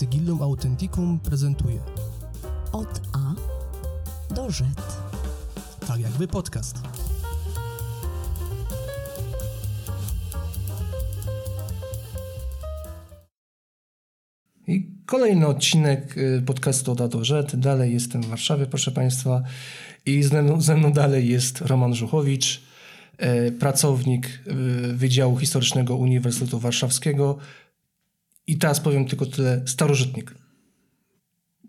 Sigillum Authenticum prezentuje Od A do Z. tak jakby podcast. I kolejny odcinek y, podcastu od A do Z. Dalej jestem w Warszawie, proszę Państwa. I ze mną, ze mną dalej jest Roman Żuchowicz, e, pracownik y, Wydziału Historycznego Uniwersytetu Warszawskiego. I teraz powiem tylko tyle, starożytnik.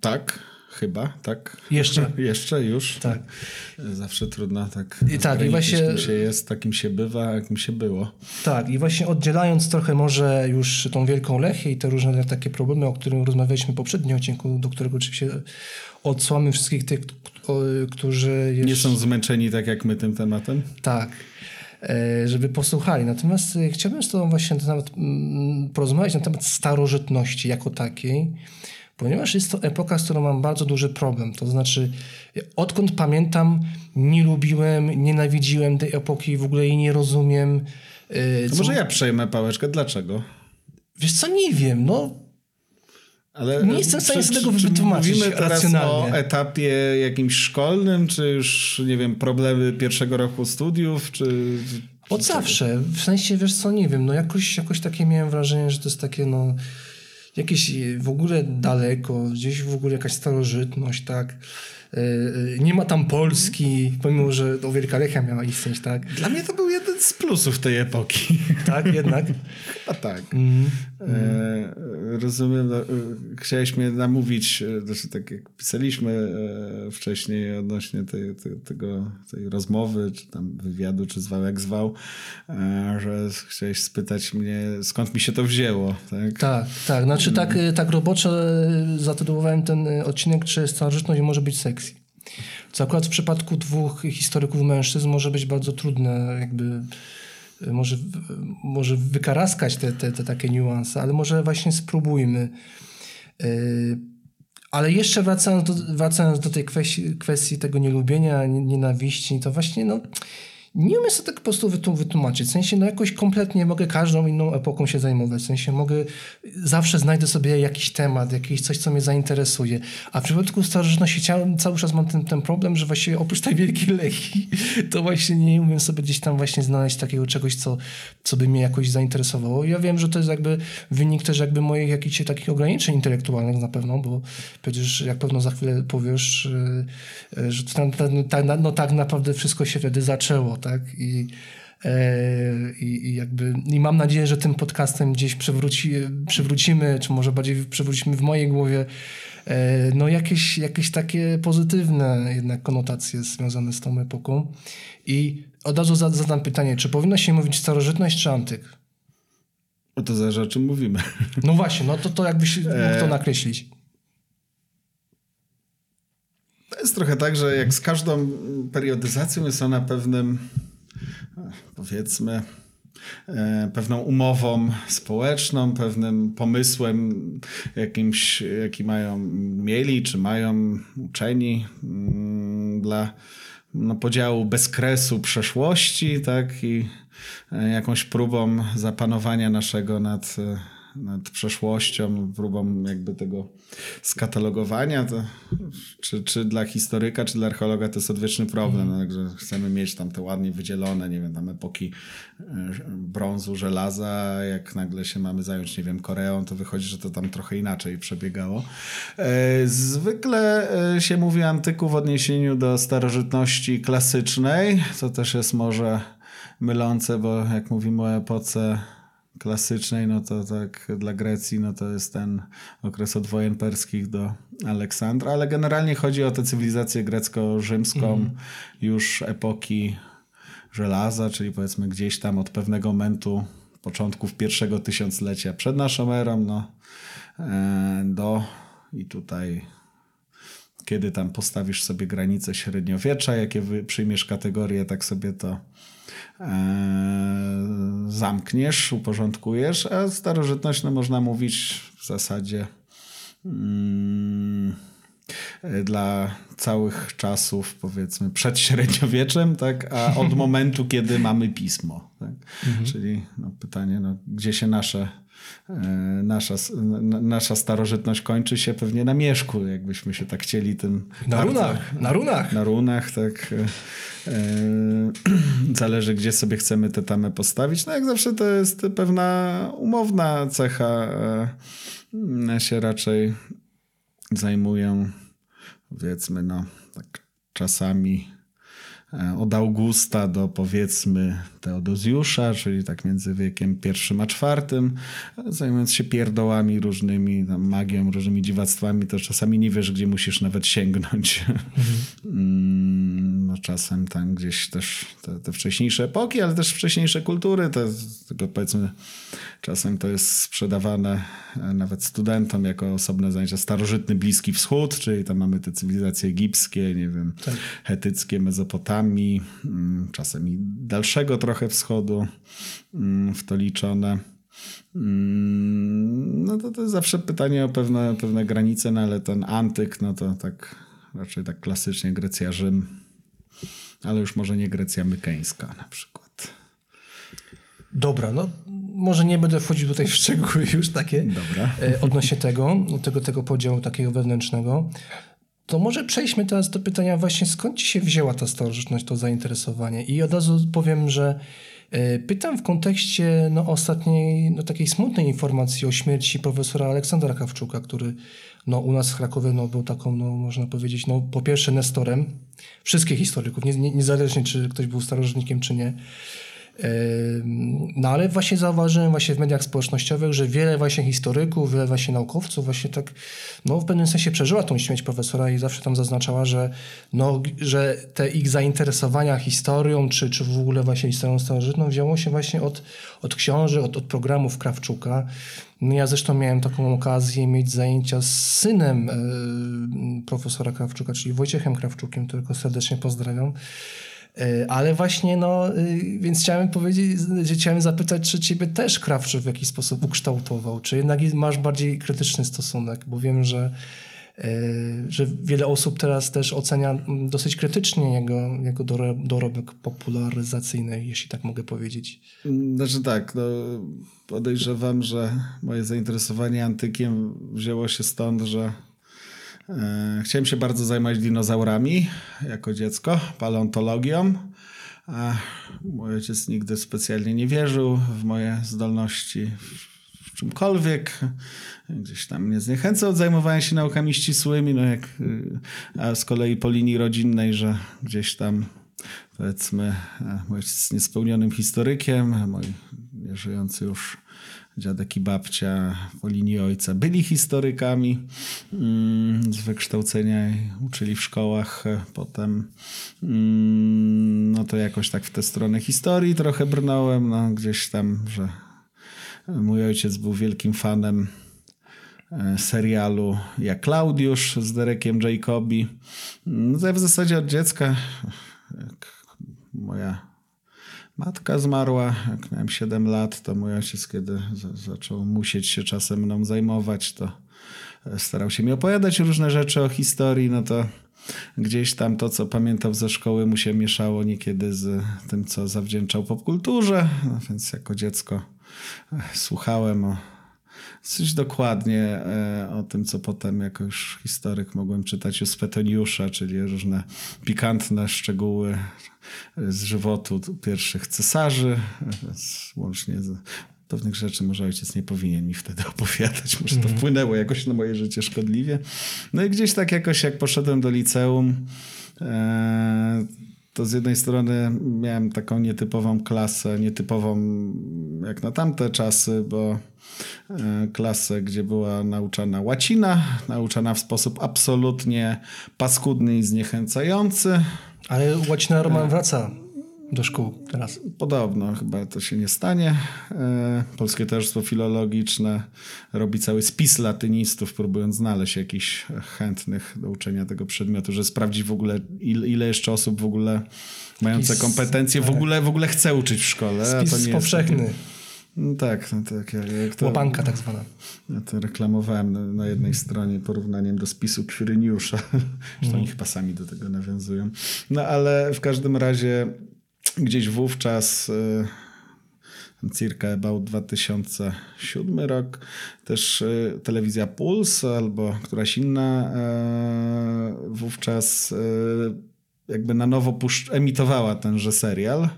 Tak, chyba, tak. Jeszcze. Jeszcze, już. Tak. Zawsze trudno tak. I tak, i właśnie- Kim się jest, takim się bywa, jakim się było. Tak, i właśnie oddzielając trochę może już tą Wielką Lechię i te różne takie problemy, o których rozmawialiśmy w poprzednim odcinku, do którego oczywiście odsłamy wszystkich tych, którzy jeszcze... Nie są zmęczeni tak jak my tym tematem? Tak, żeby posłuchali. Natomiast e, chciałbym z Tobą właśnie na temat, mm, porozmawiać na temat starożytności jako takiej, ponieważ jest to epoka, z którą mam bardzo duży problem. To znaczy, e, odkąd pamiętam, nie lubiłem, nienawidziłem tej epoki, w ogóle jej nie rozumiem. E, co- może ja przejmę pałeczkę. Dlaczego? Wiesz co, nie wiem, no Ale Nie jestem w stanie sobie tego czy- czy wytłumaczyć Mówimy teraz racjonalnie. o etapie jakimś szkolnym, czy już, nie wiem, problemy pierwszego roku studiów, czy... od zawsze. W sensie, wiesz co, nie wiem, no jakoś, jakoś takie miałem wrażenie, że to jest takie, no jakieś w ogóle daleko, gdzieś w ogóle jakaś starożytność, tak. Yy, yy, Nie ma tam Polski, pomimo, że no, Wielka Lechia miała istnieć, tak. Dla mnie to był jeden z plusów tej epoki. Tak, jednak. A tak. Mm. E, rozumiem, no, e, chciałeś mnie namówić, e, znaczy tak jak pisaliśmy wcześniej odnośnie tej, tej, tego, tej rozmowy, czy tam wywiadu, czy zwał jak zwał, że chciałeś spytać mnie, skąd mi się to wzięło. Tak? Tak, tak. Znaczy tak, y, tak roboczo zatytułowałem ten odcinek, czy starożytność może być sexy. Co akurat w przypadku dwóch historyków mężczyzn może być bardzo trudne, jakby może, może wykaraskać te, te, te takie niuanse, ale może właśnie spróbujmy. Y, Ale jeszcze wracając do, wracając do tej kwestii, kwestii tego nielubienia, nie- nienawiści, to właśnie no, nie umiem sobie tak po prostu wytłumaczyć. W sensie, no jakoś kompletnie mogę każdą inną epoką się zajmować. W sensie mogę, zawsze znajdę sobie jakiś temat, jakieś coś, co mnie zainteresuje. A w przypadku starożytności cały czas mam ten, ten problem, że właściwie oprócz tej wielkiej leki, to właśnie nie umiem sobie gdzieś tam właśnie znaleźć takiego czegoś, co, co by mnie jakoś zainteresowało. Ja wiem, że to jest jakby wynik też jakby moich jakichś takich ograniczeń intelektualnych na pewno, bo przecież jak pewno za chwilę powiesz, yy, yy, że tak, no tak naprawdę wszystko się wtedy zaczęło, tak? I, e, i, i jakby i mam nadzieję, że tym podcastem gdzieś przywróci, przywrócimy, czy może bardziej przywrócimy w mojej głowie e, no jakieś, jakieś takie pozytywne jednak konotacje związane z tą epoką. I od razu za- zadam pytanie, czy powinno się mówić starożytność czy antyk? O to zależy o czym mówimy. No właśnie, no to, to jakbyś mógł to nakreślić. To jest trochę tak, że jak z każdą periodyzacją jest ona pewnym, powiedzmy, e, pewną umową społeczną, pewnym pomysłem jakimś, jaki mają, mieli czy mają uczeni mm, dla no, podziału bezkresu przeszłości, tak, i e, jakąś próbą zapanowania naszego nad, e, nad przeszłością, próbą jakby tego skatalogowania, to, czy, czy dla historyka, czy dla archeologa to jest odwieczny problem, także chcemy mieć tam te ładnie wydzielone, nie wiem, tam epoki e, brązu, żelaza, jak nagle się mamy zająć, nie wiem, Koreą, to wychodzi, że to tam trochę inaczej przebiegało. E, Zwykle e, się mówi o antyku w odniesieniu do starożytności klasycznej, co też jest może mylące, bo jak mówimy o epoce klasycznej, no to tak dla Grecji, no to jest ten okres od wojen perskich do Aleksandra, ale generalnie chodzi o tę cywilizację grecko-rzymską już epoki żelaza, czyli powiedzmy gdzieś tam od pewnego momentu początków pierwszego tysiąclecia przed naszą erą, no e, do i tutaj kiedy tam postawisz sobie granice średniowiecza, jakie przyjmiesz kategorie, tak sobie to e, zamkniesz, uporządkujesz, a starożytność no, można mówić w zasadzie mm, dla całych czasów, powiedzmy, przed średniowieczem, tak? a od momentu, kiedy mamy pismo. Tak? Czyli no, pytanie, no, gdzie się nasze Nasza, n- nasza starożytność kończy się pewnie na mieszku, jakbyśmy się tak chcieli tym. Na bardzo- runach, na runach. na runach, tak. E, zależy, gdzie sobie chcemy tę tamę postawić. No jak zawsze to jest pewna umowna cecha. E, ja się raczej zajmuję, powiedzmy, no, tak czasami e, od Augusta do powiedzmy Teodozjusza, czyli tak między wiekiem pierwszym a czwartym, zajmując się pierdołami różnymi, magią, różnymi dziwactwami, to czasami nie wiesz, gdzie musisz nawet sięgnąć. Mm, no czasem tam gdzieś też te, te wcześniejsze epoki, ale też wcześniejsze kultury, to tego powiedzmy czasem to jest sprzedawane e, nawet studentom jako osobne zajęcia. Starożytny Bliski Wschód, czyli tam mamy te cywilizacje egipskie, nie wiem, hetyckie, Mezopotamii, mm, czasem i dalszego trochę wschodu mm, w to liczone. Mm, No to, to jest zawsze pytanie o pewne, pewne granice, no ale ten antyk, no to tak raczej tak klasycznie Grecja, Rzym, ale już może nie Grecja mykeńska na przykład. Dobra, no może nie będę wchodził tutaj w szczegóły już takie Dobra. e, odnośnie tego, tego, tego podziału takiego wewnętrznego. To może przejdźmy teraz do pytania właśnie skąd ci się wzięła ta starożytność, to zainteresowanie. I od razu powiem, że e, pytam w kontekście no, ostatniej no, takiej smutnej informacji o śmierci profesora Aleksandra Kawczuka, który no, u nas w Krakowie no, był taką, no, można powiedzieć, no, po pierwsze nestorem wszystkich historyków, nie, nie, niezależnie czy ktoś był starożytnikiem czy nie. No ale właśnie zauważyłem właśnie w mediach społecznościowych, że wiele właśnie historyków, wiele właśnie naukowców właśnie tak no w pewnym sensie przeżyła tą śmierć profesora i zawsze tam zaznaczała, że no, że te ich zainteresowania historią czy, czy w ogóle właśnie historią starożytną wzięło się właśnie od, od książek, od, od programów Krawczuka. No ja zresztą miałem taką okazję mieć zajęcia z synem profesora Krawczuka, czyli Wojciechem Krawczukiem, którego serdecznie pozdrawiam. E, Ale właśnie, no, y, więc chciałem powiedzieć, chciałem zapytać, czy ciebie też Krawczyk w jakiś sposób ukształtował, czy jednak masz bardziej krytyczny stosunek, bo wiem, że, e, że wiele osób teraz też ocenia dosyć krytycznie jego, jego doro- dorobek popularyzacyjny, jeśli tak mogę powiedzieć. Znaczy tak, no, podejrzewam, że moje zainteresowanie antykiem wzięło się stąd, że chciałem się bardzo zajmować dinozaurami jako dziecko, paleontologią. A mój ojciec nigdy specjalnie nie wierzył w moje zdolności w- czymkolwiek. Gdzieś tam mnie zniechęcał od zajmowania się naukami ścisłymi, no jak, y, a z kolei po linii rodzinnej, że gdzieś tam powiedzmy e, mój ojciec jest niespełnionym historykiem, moi nieżyjący już dziadek i babcia po linii ojca byli historykami mm, z wykształcenia uczyli w szkołach potem. Mm, No to jakoś tak w tę stronę historii trochę brnąłem, no gdzieś tam, że mój ojciec był wielkim fanem e, serialu jak Klaudiusz z Derekiem Jacobi. No to ja w zasadzie od dziecka, moja matka zmarła, jak miałem 7 lat, to mój ojciec, kiedy za- zaczął musieć się czasem mną zajmować, to e, starał się mi opowiadać różne rzeczy o historii, no to gdzieś tam to, co pamiętał ze szkoły, mu się mieszało niekiedy z tym, co zawdzięczał popkulturze, no więc jako dziecko e, słuchałem o dosyć dokładnie e, o tym, co potem jako już historyk mogłem czytać u Spetoniusza, czyli różne pikantne szczegóły z żywotu pierwszych cesarzy, z- łącznie z pewnych rzeczy może ojciec nie powinien mi wtedy opowiadać, może to wpłynęło jakoś na moje życie szkodliwie. No i gdzieś tak jakoś jak poszedłem do liceum, e, to z jednej strony miałem taką nietypową klasę, nietypową jak na tamte czasy, bo e, klasę, gdzie była nauczana łacina, nauczana w sposób absolutnie paskudny i zniechęcający. Ale łacina Roman wraca do szkół teraz. Podobno chyba to się nie stanie. E, Polskie Towarzystwo Filologiczne robi cały spis latynistów, próbując znaleźć jakichś chętnych do uczenia tego przedmiotu, że sprawdzić w ogóle, ile, jeszcze osób w ogóle mające Spis- kompetencje w ogóle, w ogóle chce uczyć w szkole. a to Spis nie jest powszechny. No tak, no tak. Jak, jak to, Łapanka tak zwana. Ja to reklamowałem na, na jednej stronie porównaniem do spisu Kwiryniusza. Zresztą oni chyba sami do tego nawiązują. No ale w każdym razie gdzieś wówczas... y, circa about 2007 rok. Też y, telewizja Puls albo któraś inna y, wówczas jakby na nowo emitowała tenże serial.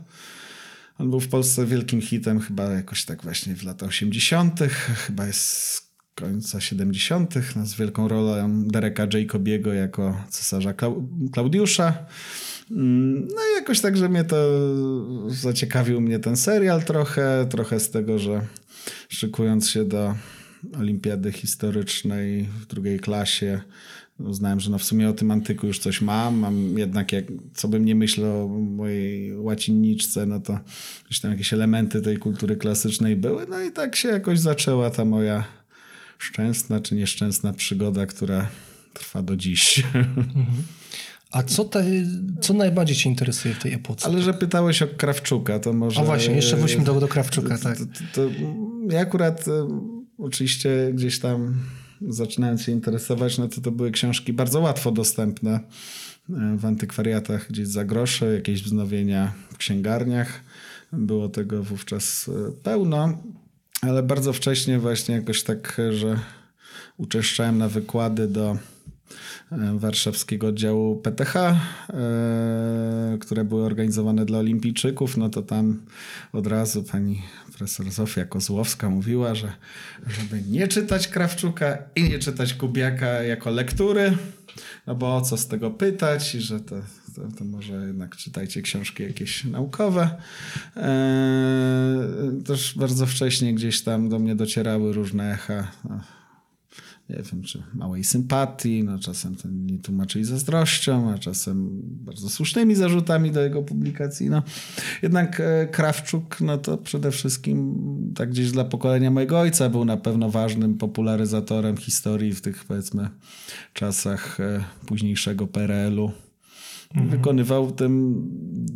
On był w Polsce wielkim hitem chyba jakoś tak właśnie w latach 80., chyba jest z końca 70., no, z wielką rolą Dereka Jacobiego jako cesarza Klau- Klaudiusza. No i jakoś tak, że mnie to zaciekawił mnie ten serial trochę, trochę z tego, że szykując się do olimpiady historycznej w drugiej klasie, uznałem, że no w sumie o tym antyku już coś mam, mam jednak jak, co bym nie myślał o mojej łacinniczce, no to gdzieś tam jakieś elementy tej kultury klasycznej były, no i tak się jakoś zaczęła ta moja szczęsna czy nieszczęsna przygoda, która trwa do dziś. A co, te, co najbardziej cię interesuje w tej epoce? Ale że pytałeś o Krawczuka, to może... A właśnie, jeszcze wróćmy do, do Krawczuka, tak. to, to, to ja akurat e, oczywiście gdzieś tam zaczynając się interesować, no to to były książki bardzo łatwo dostępne e, w antykwariatach gdzieś za grosze, jakieś wznowienia w księgarniach. Było tego wówczas e, pełno, ale bardzo wcześnie właśnie jakoś tak, że uczęszczałem na wykłady do warszawskiego oddziału PTH, e, które były organizowane dla olimpijczyków, no to tam od razu pani profesor Zofia Kozłowska mówiła, że żeby nie czytać Krawczuka i nie czytać Kubiaka jako lektury, no bo o co z tego pytać? I że to, to, to może jednak czytajcie książki jakieś naukowe. Eee, też bardzo wcześnie gdzieś tam do mnie docierały różne echa. No, nie wiem, czy małej sympatii, no czasem to nie tłumaczyli zazdrością, a czasem bardzo słusznymi zarzutami do jego publikacji. No. Jednak e, Krawczuk, no to przede wszystkim tak gdzieś dla pokolenia mojego ojca był na pewno ważnym popularyzatorem historii w tych powiedzmy czasach e, późniejszego PRL-u. Wykonywał w tym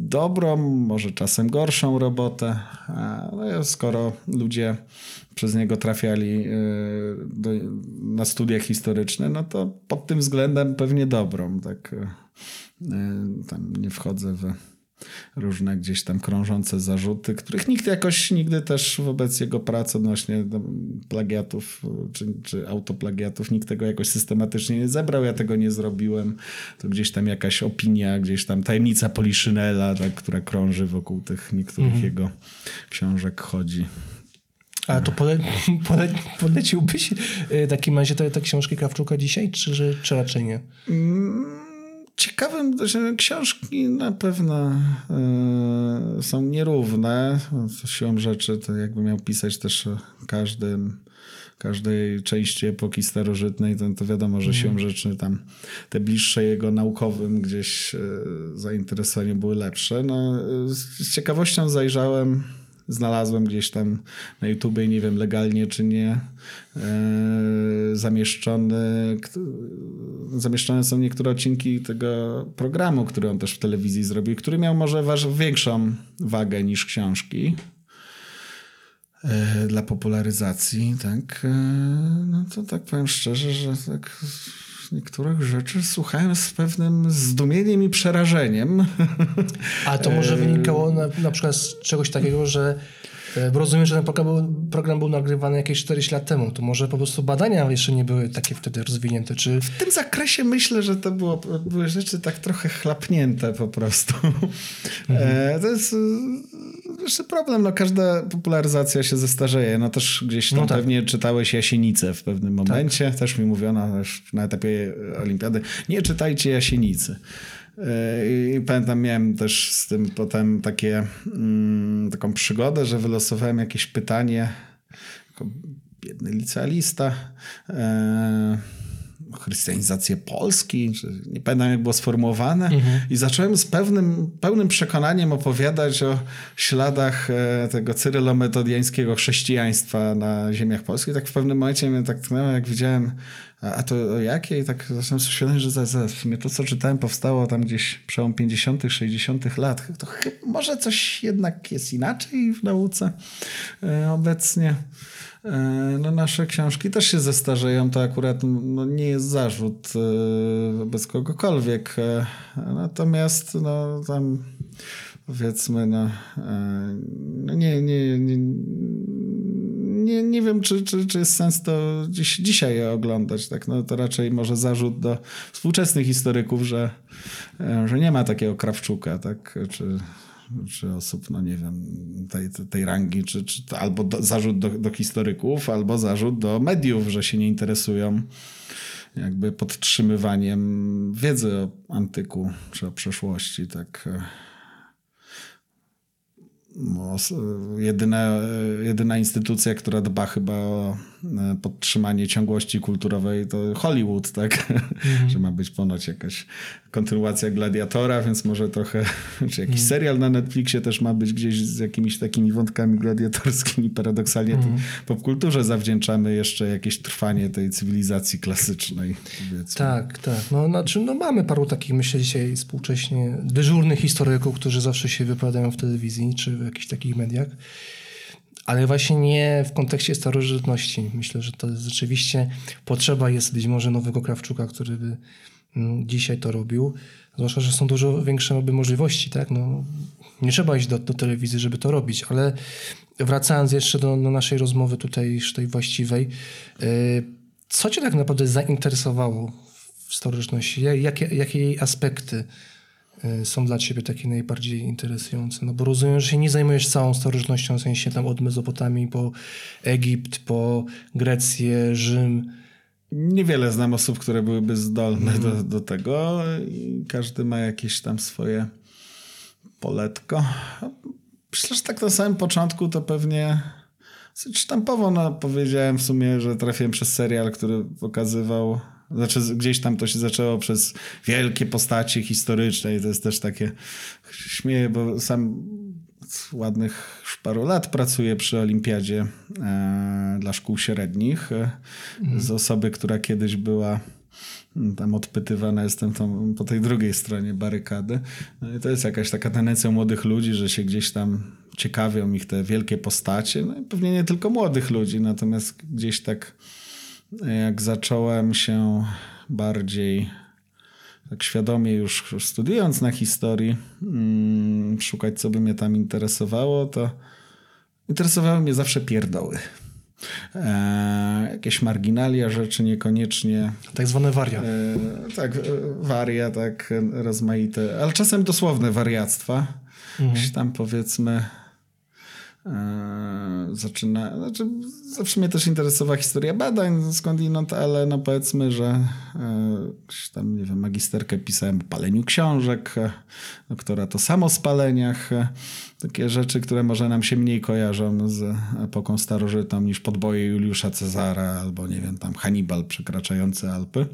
dobrą, może czasem gorszą robotę. A, No, skoro ludzie przez niego trafiali e, do, na studia historyczne, no to pod tym względem pewnie dobrą. Tak, e, tam nie wchodzę w różne gdzieś tam krążące zarzuty, których nikt jakoś nigdy też wobec jego pracy odnośnie plagiatów czy, czy autoplagiatów, nikt tego jakoś systematycznie nie zebrał, ja tego nie zrobiłem. To gdzieś tam jakaś opinia, gdzieś tam tajemnica Poliszynela, tak, która krąży wokół tych niektórych jego książek chodzi. A to pole, pole, poleciłbyś w takim razie te książki Krawczuka dzisiaj, czy, czy raczej nie? Ciekawym, że książki na pewno e, są nierówne. Siłą rzeczy to jakby miał pisać też o każdym, każdej części epoki starożytnej, to, to wiadomo, że siłą rzeczy tam te bliższe jego naukowym gdzieś e, zainteresowania były lepsze. No, e, z ciekawością zajrzałem znalazłem gdzieś tam na YouTubie, nie wiem legalnie czy nie, e, zamieszczone, kt- zamieszczone są niektóre odcinki tego programu, który on też w telewizji zrobił, który miał może większą wagę niż książki e, dla popularyzacji, tak, e, no to tak powiem szczerze, że tak niektórych rzeczy słuchałem z pewnym zdumieniem i przerażeniem. A to może wynikało na, na przykład z czegoś takiego, że e, bo rozumiem, że ten program był, program był nagrywany jakieś 40 lat temu. To może po prostu badania jeszcze nie były takie wtedy rozwinięte, czy... W tym zakresie myślę, że to było, były rzeczy tak trochę chlapnięte po prostu. E, to jest e, jeszcze problem, no każda popularyzacja się zestarzeje. No też gdzieś tam No tak. pewnie czytałeś Jasienicę w pewnym momencie. Też mi mówiono już na etapie olimpiady, nie czytajcie Jasienicy. E, I pamiętam, miałem też z tym potem takie, mm, taką przygodę, że wylosowałem jakieś pytanie jako biedny licealista. Chrystianizację Polski, czy nie pamiętam jak było sformułowane, i zacząłem z pewnym, pełnym przekonaniem opowiadać o śladach e, tego cyrylo-metodiańskiego chrześcijaństwa na ziemiach polskich. Tak w pewnym momencie mnie tak tknęło, jak widziałem, a, a to o jakie? I tak zacząłem sobie że w sumie to, co czytałem, powstało tam gdzieś przełom 50., 60. lat. To chyba, może coś jednak jest inaczej w nauce e, obecnie. E, no nasze książki też się zestarzeją, to akurat no, nie jest zarzut e, wobec kogokolwiek. E, natomiast no tam powiedzmy no, no nie, nie, nie, nie, nie wiem, czy, czy, czy jest sens to dziś, dzisiaj je oglądać. Tak? No, to raczej może zarzut do współczesnych historyków, że, że nie ma takiego Krawczuka, tak? czy czy osób, no nie wiem, tej, tej rangi, czy, czy albo do, zarzut do, do historyków, albo zarzut do mediów, że się nie interesują jakby podtrzymywaniem wiedzy o antyku czy o przeszłości. Tak no, jedyna, jedyna instytucja, która dba chyba o e, podtrzymanie ciągłości kulturowej to Hollywood, tak? Mhm. Że ma być ponoć jakaś kontynuacja Gladiatora, więc może trochę, czy jakiś mhm. serial na Netflixie też ma być gdzieś z jakimiś takimi wątkami gladiatorskimi. Paradoksalnie mhm. popkulturze zawdzięczamy jeszcze jakieś trwanie tej cywilizacji klasycznej. Powiedzmy. Tak, tak. No, znaczy, no mamy paru takich, myślę dzisiaj współcześnie dyżurnych historyków, którzy zawsze się wypowiadają w telewizji, czy w jakichś takich mediach. Ale właśnie nie w kontekście starożytności. Myślę, że to jest rzeczywiście potrzeba jest być może nowego Krawczuka, który by mm, dzisiaj to robił. Zwłaszcza, że są dużo większe możliwości, tak? No, nie trzeba iść do, do telewizji, żeby to robić, ale wracając jeszcze do, do naszej rozmowy tutaj, tej właściwej, yy, co cię tak naprawdę zainteresowało w starożytności? Jakie, jakie jej aspekty są dla ciebie takie najbardziej interesujące? No bo rozumiem, że się nie zajmujesz całą starożytnością, w sensie tam od Mezopotamii po Egipt, po Grecję, Rzym. Niewiele znam osób, które byłyby zdolne mm. do, do tego każdy ma jakieś tam swoje poletko. Myślę, że tak na samym początku to pewnie sztampowo no, powiedziałem w sumie, że trafiłem przez serial, który pokazywał znaczy gdzieś tam to się zaczęło przez wielkie postacie historyczne i to jest też takie śmieję, bo sam ładnych już paru lat pracuję przy olimpiadzie e, dla szkół średnich e, mm. z osoby, która kiedyś była mm, tam odpytywana jestem tam po tej drugiej stronie barykady. No i to jest jakaś taka tendencja młodych ludzi, że się gdzieś tam ciekawią ich te wielkie postacie. No i pewnie nie tylko młodych ludzi, natomiast gdzieś tak jak zacząłem się bardziej tak świadomie już studiując na historii, mm, szukać co by mnie tam interesowało, to interesowały mnie zawsze pierdoły. E, jakieś marginalia rzeczy, niekoniecznie. Tak zwane waria. E, tak, e, waria, tak, rozmaite, ale czasem dosłowne wariactwa. Mhm. Tam powiedzmy E, zaczyna, znaczy zawsze mnie też interesowała historia badań skądinąd, ale no powiedzmy, że e, tam, nie wiem, magisterkę pisałem o paleniu książek, e, doktora to samo spaleniach, takie rzeczy, które może nam się mniej kojarzą z epoką starożytną niż podboje Juliusza Cezara albo nie wiem, tam Hannibal przekraczający Alpy.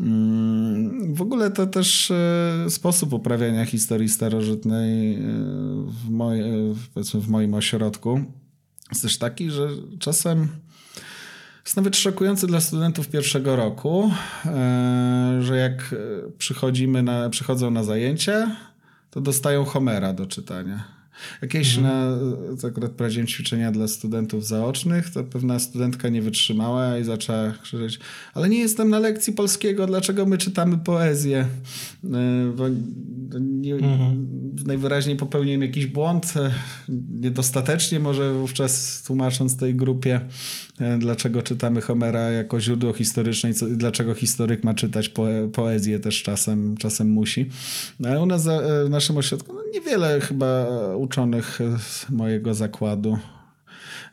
Mm, w ogóle to też e, sposób uprawiania historii starożytnej e, w, powiedzmy w moim ośrodku jest też taki, że czasem jest nawet szokujący dla studentów pierwszego roku, e, że jak przychodzimy na, przychodzą na zajęcia, to dostają Homera do czytania. Jakieś mhm. na, to akurat prowadziłem ćwiczenia dla studentów zaocznych, to pewna studentka nie wytrzymała i zaczęła krzyczeć, ale nie jestem na lekcji polskiego, dlaczego my czytamy poezję? E, bo nie, mhm. najwyraźniej popełniłem jakiś błąd, e, niedostatecznie może wówczas tłumacząc tej grupie, dlaczego czytamy Homera jako źródło historyczne i co, dlaczego historyk ma czytać poe, poezję też czasem, czasem musi. Ale u nas w naszym ośrodku no niewiele chyba uczonych z mojego zakładu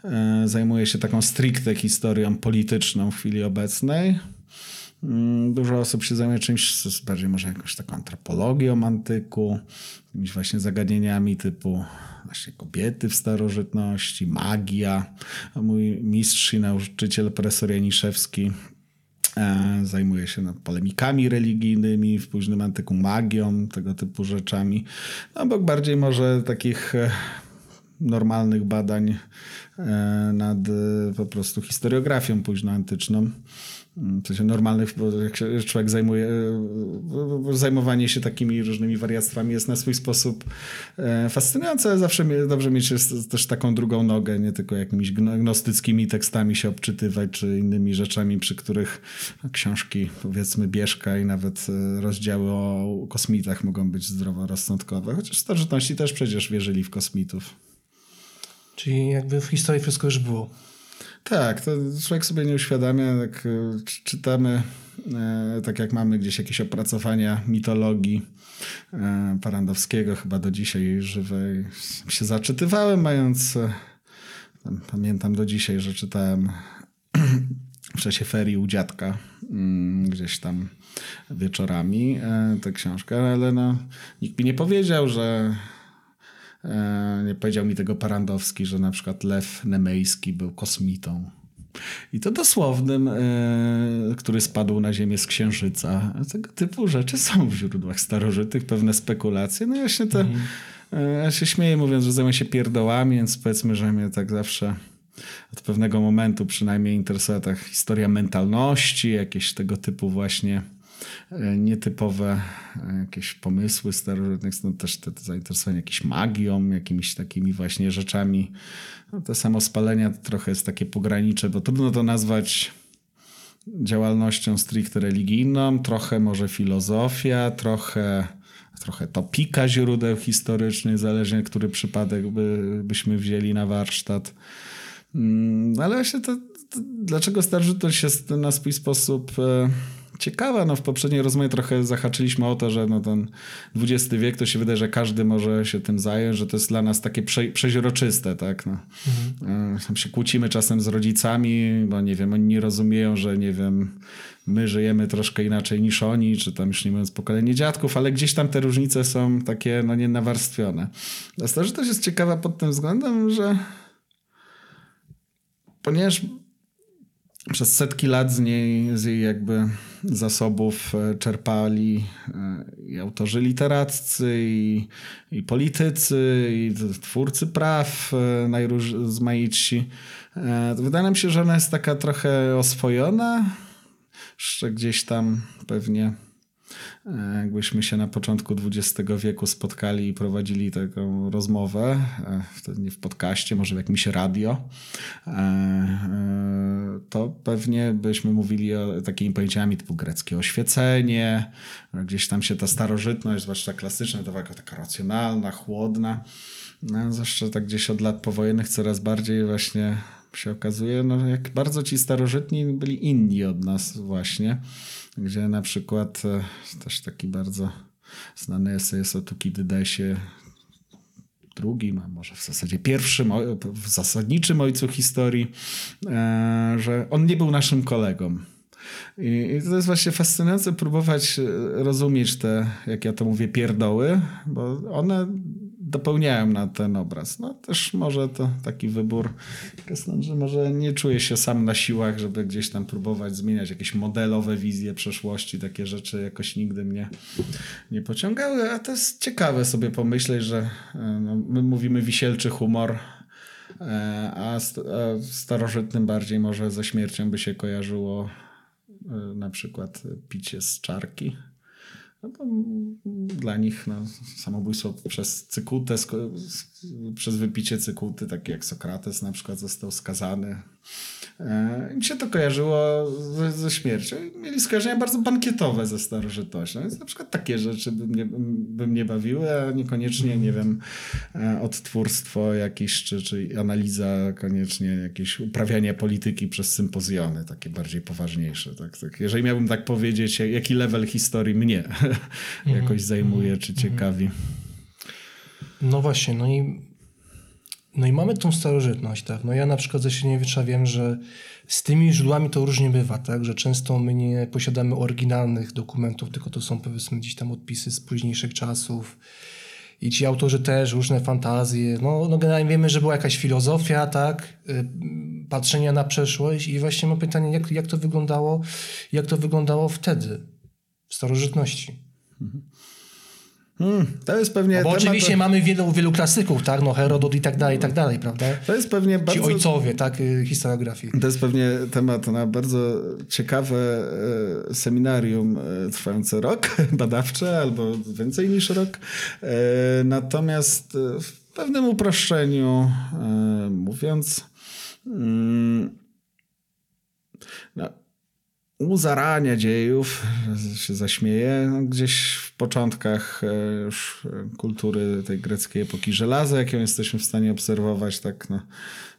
e, zajmuje się taką stricte historią polityczną w chwili obecnej. Mm, dużo osób się zajmuje czymś bardziej może jakąś taką antropologią antyku, jakimiś właśnie zagadnieniami typu właśnie kobiety w starożytności, magia. Mój mistrz i nauczyciel profesor Janiszewski E, zajmuje się polemikami religijnymi, w późnym antyku magią, tego typu rzeczami. No, obok bardziej może takich e, normalnych badań e, nad po prostu historiografią późnoantyczną. W sensie normalnych, bo jak się człowiek zajmuje, zajmowanie się takimi różnymi wariactwami jest na swój sposób e, fascynujące, ale zawsze dobrze mieć też taką drugą nogę, nie tylko jakimiś gnostyckimi tekstami się obczytywać, czy innymi rzeczami, przy których książki, powiedzmy, Bieżka i nawet e, rozdziały o kosmitach mogą być zdroworozsądkowe, chociaż starożytności też przecież wierzyli w kosmitów. Czyli jakby w historii wszystko już było. Tak, to człowiek sobie nie uświadamia, jak e, czytamy, e, tak jak mamy gdzieś jakieś opracowania mitologii e, Parandowskiego, chyba do dzisiaj żywej. Się zaczytywałem, mając, pamiętam do dzisiaj, że czytałem w czasie ferii u dziadka mm, gdzieś tam wieczorami tę książkę, ale no, nikt mi nie powiedział, że nie powiedział mi tego Parandowski, że na przykład Lew Nemejski był kosmitą. I to dosłownym, e, który spadł na ziemię z księżyca. Tego typu rzeczy są w źródłach starożytnych, pewne spekulacje. No właśnie te, mhm. ja się śmieję mówiąc, że zajmuję się pierdołami, więc powiedzmy, że mnie tak zawsze od pewnego momentu przynajmniej interesuje ta historia mentalności, jakieś tego typu właśnie E, nietypowe e, jakieś pomysły starożytnych, no też te, te zainteresowanie jakąś magią, jakimiś takimi właśnie rzeczami. No te samospalenia to trochę jest takie pogranicze, bo trudno to nazwać działalnością stricte religijną, trochę może filozofia, trochę, trochę topika źródeł historycznych, zależnie który przypadek by, byśmy wzięli na warsztat. Mm, ale właśnie to, to dlaczego starożytność jest na swój sposób e, ciekawa. No, w poprzedniej rozmowie trochę zahaczyliśmy o to, że no, ten XX wiek to się wydaje, że każdy może się tym zająć, że to jest dla nas takie prze, przeźroczyste. Tak? No. Mhm. Tam się kłócimy czasem z rodzicami, bo nie wiem, oni nie rozumieją, że nie wiem, my żyjemy troszkę inaczej niż oni, czy tam już nie mówiąc pokolenie dziadków, ale gdzieś tam te różnice są takie no, nienawarstwione. A starożytność jest ciekawa pod tym względem, że ponieważ przez setki lat z niej, z jej jakby zasobów e, czerpali e, i autorzy literaccy, i, i politycy, i twórcy praw e, najrozmaitsi. Wydaje nam się, że ona jest taka trochę oswojona, jeszcze gdzieś tam pewnie jakbyśmy się na początku XX wieku spotkali i prowadzili taką rozmowę, e, wtedy nie w podcaście, może w jakimś radio, e, to pewnie byśmy mówili o takimi pojęciami typu greckie oświecenie, gdzieś tam się ta starożytność, zwłaszcza klasyczna, to taka racjonalna, chłodna. No, zwłaszcza tak gdzieś od lat powojennych coraz bardziej właśnie się okazuje, no, jak bardzo ci starożytni byli inni od nas właśnie gdzie na przykład e, też taki bardzo znany esej jest o Tukidydesie, drugim, a może w zasadzie pierwszym, w zasadniczym ojcu historii, e, że on nie był naszym kolegą. I, to jest właśnie fascynujące próbować e, rozumieć te, jak ja to mówię, pierdoły, bo one dopełniają na ten obraz. No też może to taki wybór, że może nie czuję się sam na siłach, żeby gdzieś tam próbować zmieniać jakieś modelowe wizje przeszłości. Takie rzeczy jakoś nigdy mnie nie pociągały, a to jest ciekawe sobie pomyśleć, że e, no, my mówimy wisielczy humor, e, a, starożytnym bardziej może ze śmiercią by się kojarzyło e, na przykład picie z czarki no to dla nich no, samobójstwo przez cykutę, przez wypicie cykuty, tak jak Sokrates na przykład został skazany mi się to kojarzyło ze, ze śmiercią. Mieli skojarzenia bardzo bankietowe ze starożytnością. Więc na przykład takie rzeczy by mnie, by mnie bawiły, a niekoniecznie, nie wiem, e, odtwórstwo jakieś, czy, czy analiza koniecznie, jakieś uprawianie polityki przez sympozjony, takie bardziej poważniejsze. Tak, tak. Jeżeli miałbym tak powiedzieć, jaki level historii mnie jakoś zajmuje, czy ciekawi. No właśnie, no i no i mamy tą starożytność, tak? No ja na przykład ze Średniowiecza wiem, że z tymi źródłami to różnie bywa, tak? Że często my nie posiadamy oryginalnych dokumentów, tylko to są powiedzmy gdzieś tam odpisy z późniejszych czasów. I ci autorzy też, różne fantazje. No, no generalnie wiemy, że była jakaś filozofia, tak? Y, patrzenia na przeszłość i właśnie mam pytanie, jak, jak to wyglądało, jak to wyglądało wtedy, w starożytności. Hmm, to jest pewnie. No bo temat, oczywiście mamy wielu, wielu klasyków, tak? No Herodot i tak dalej, i tak dalej, prawda? To jest pewnie Ci bardzo. ojcowie, tak? y, Historiografii. To jest pewnie temat na bardzo ciekawe e, seminarium e, trwające rok badawcze albo więcej niż rok. Natomiast w pewnym uproszczeniu mówiąc, mm, no, u zarania dziejów, się zaśmieję, no, gdzieś początkach e, już e, kultury tej greckiej epoki żelaza, jaką jesteśmy w stanie obserwować, tak no,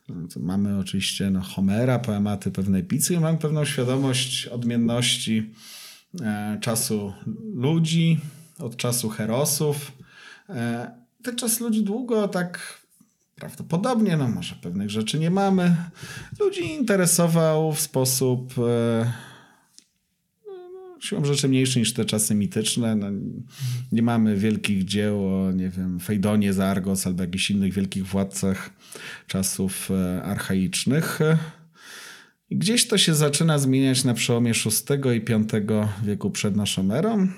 no mamy oczywiście no, Homera, poematy pewnej pizzy i mamy pewną świadomość odmienności e, czasu ludzi od czasu herosów. Ten czas ludzi długo tak prawdopodobnie, no może pewnych rzeczy nie mamy, ludzi interesował w sposób siłą rzeczy mniejszy niż te czasy mityczne. No, nie mamy wielkich dzieł o, nie wiem, Fejdonie z Argos albo jakichś innych wielkich władcach czasów e, archaicznych. Gdzieś to się zaczyna zmieniać na przełomie VI i V wieku przed naszą erą.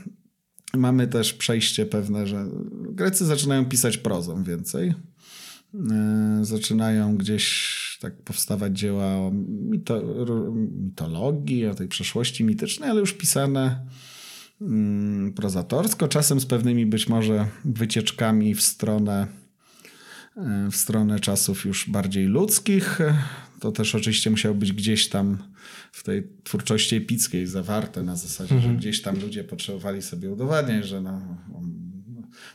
Mamy też przejście pewne, że Grecy zaczynają pisać prozą więcej. E, Zaczynają gdzieś tak powstawać dzieła o mito, mitologii, o tej przeszłości mitycznej, ale już pisane mm, prozatorsko, czasem z pewnymi być może wycieczkami w stronę, e, w stronę czasów już bardziej ludzkich. To też oczywiście musiało być gdzieś tam w tej twórczości epickiej zawarte na zasadzie, że gdzieś tam ludzie potrzebowali sobie udowadniać, że no,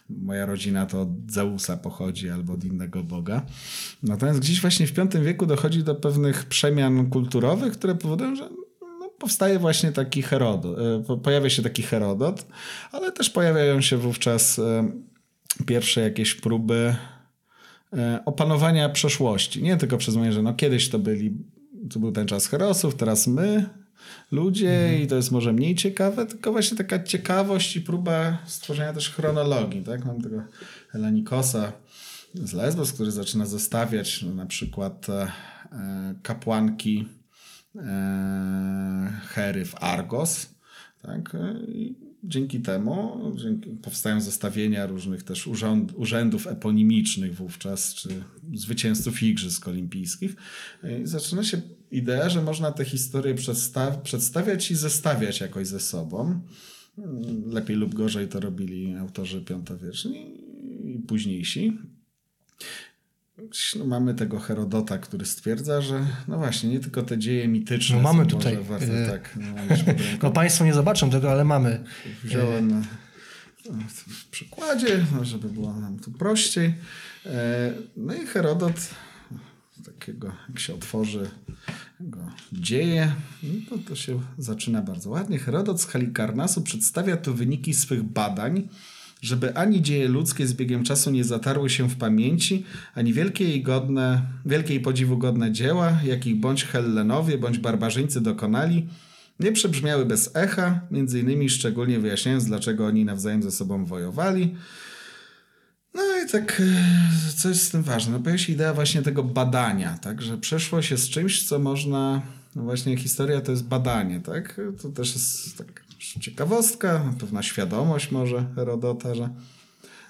moja rodzina to od Zeusa pochodzi albo od innego boga. Natomiast gdzieś właśnie w V wieku dochodzi do pewnych przemian kulturowych, które powodują, że no, powstaje właśnie taki Herodot, e, pojawia się taki Herodot, ale też pojawiają się wówczas e, pierwsze jakieś próby e, opanowania przeszłości. Nie tylko przez mówienie, że no kiedyś to byli, to był ten czas herosów, teraz my, ludzie Mhm. i to jest może mniej ciekawe, tylko właśnie taka ciekawość i próba stworzenia też chronologii. Tak? Mam tego Helenikosa z Lesbos, który zaczyna zestawiać no, na przykład e, e, kapłanki e, Hery w Argos. Tak? Dzięki temu dzięki, powstają zestawienia różnych też urząd, urzędów eponimicznych wówczas, czy zwycięzców Igrzysk Olimpijskich. I zaczyna się idea, że można te historie przedstaw przedstawiać i zestawiać jakoś ze sobą. Lepiej lub gorzej to robili autorzy piątowieczni i późniejsi. No, mamy tego Herodota, który stwierdza, że no właśnie, nie tylko te dzieje mityczne No mamy tutaj, warte, e, tak, no. No Państwo nie zobaczą tego, ale mamy. Wziąłem na no, w przykładzie, no, żeby było nam tu prościej. E, No i Herodot takiego, jak się otworzy go dzieje, no to, to się zaczyna bardzo ładnie. Herodot z Halikarnasu przedstawia tu wyniki swych badań, żeby ani dzieje ludzkie z biegiem czasu nie zatarły się w pamięci, ani wielkie i godne, wielkie i podziwu godne dzieła, jakich bądź Hellenowie, bądź barbarzyńcy dokonali, nie przebrzmiały bez echa, między innymi szczególnie wyjaśniając, dlaczego oni nawzajem ze sobą wojowali. No i tak, e, co jest z tym ważne? No pojawia się idea właśnie tego badania, tak, że przeszłość jest czymś, co można, no właśnie historia to jest badanie, tak, to też jest tak ciekawostka, pewna świadomość może Herodota, że,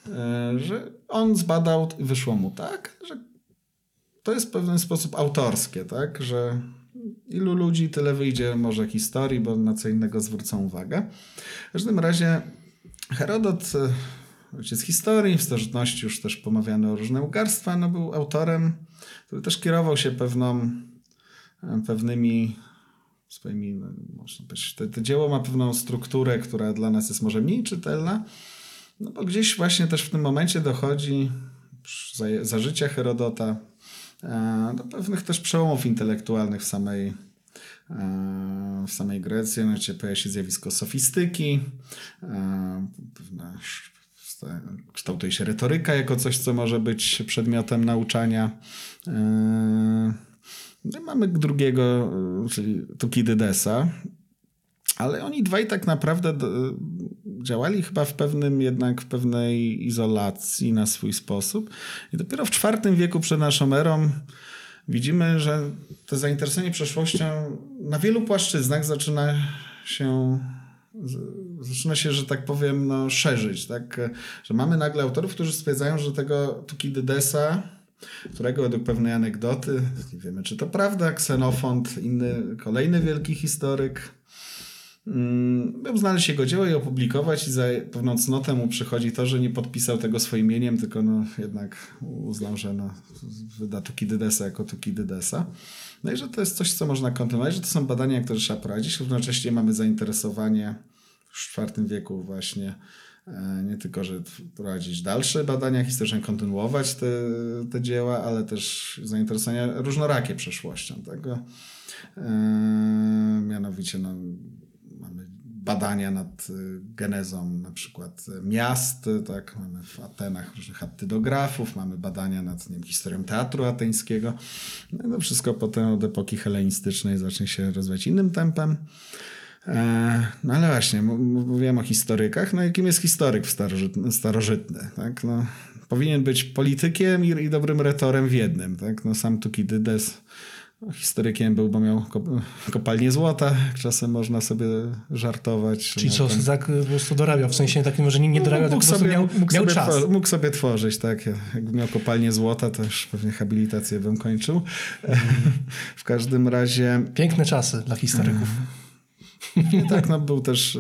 e, że on zbadał i wyszło mu tak, że to jest w pewien sposób autorskie, tak, że ilu ludzi, tyle wyjdzie może historii, bo na co innego zwrócą uwagę. W każdym razie Herodot, e, ojciec historii, w starożytności już też pomawiany o różne ugarstwa, no był autorem, który też kierował się pewną, e, pewnymi swoimi, no, można powiedzieć, te, te dzieło ma pewną strukturę, która dla nas jest może mniej czytelna, no bo gdzieś właśnie też w tym momencie dochodzi za, za życia Herodota e, do pewnych też przełomów intelektualnych w samej, e, w samej Grecji. Mianowicie pojawia się zjawisko sofistyki, e, kształtuje się retoryka jako coś, co może być przedmiotem nauczania. Mamy drugiego, czyli Tukidydesa, ale oni dwaj tak naprawdę działali chyba w pewnym jednak w pewnej izolacji na swój sposób. I dopiero w IV wieku przed naszą erą widzimy, że to zainteresowanie przeszłością na wielu płaszczyznach zaczyna się zaczyna się, że tak powiem, no, szerzyć. Tak? Że mamy nagle autorów, którzy stwierdzają, że tego Tukidydesa, którego według pewnej anegdoty, nie wiemy czy to prawda, Ksenofont, inny, kolejny wielki historyk, miał znaleźć jego dzieło i opublikować i za pewną cnotę mu przychodzi to, że nie podpisał tego swoim imieniem, tylko no jednak uznał, że no, wyda Tukidydesa jako Tukidydesa. No i że to jest coś, co można kontynuować, że to są badania, które trzeba prowadzić. Równocześnie mamy zainteresowanie w IV wieku właśnie nie tylko, że prowadzić dalsze badania historyczne, kontynuować te, te dzieła, ale też zainteresowanie różnorakie przeszłością. Tego. E, mianowicie no, mamy badania nad genezą na przykład miast, tak, mamy w Atenach różnych attydografów, mamy badania nad nie wiem, historią teatru ateńskiego. No, no wszystko potem od epoki helenistycznej zacznie się rozwijać innym tempem. E, no ale właśnie, mówiłem o historykach. No jakim jest historyk starożytny? starożytny tak? no, powinien być politykiem i, dobrym retorem w jednym. Tak? No, sam Tukidydes historykiem był, bo miał kopalnię złota. Czasem można sobie żartować. Czyli co, ten... tak po prostu dorabiał, w sensie takim, że nie, nie no, dorabiał, no, mógł sobie, miał, mógł miał sobie czas. Tworzyć, mógł sobie tworzyć, tak. Jakby miał kopalnię złota, to już pewnie habilitację bym kończył. Mm. w każdym razie... Piękne czasy dla historyków. Tak, no był też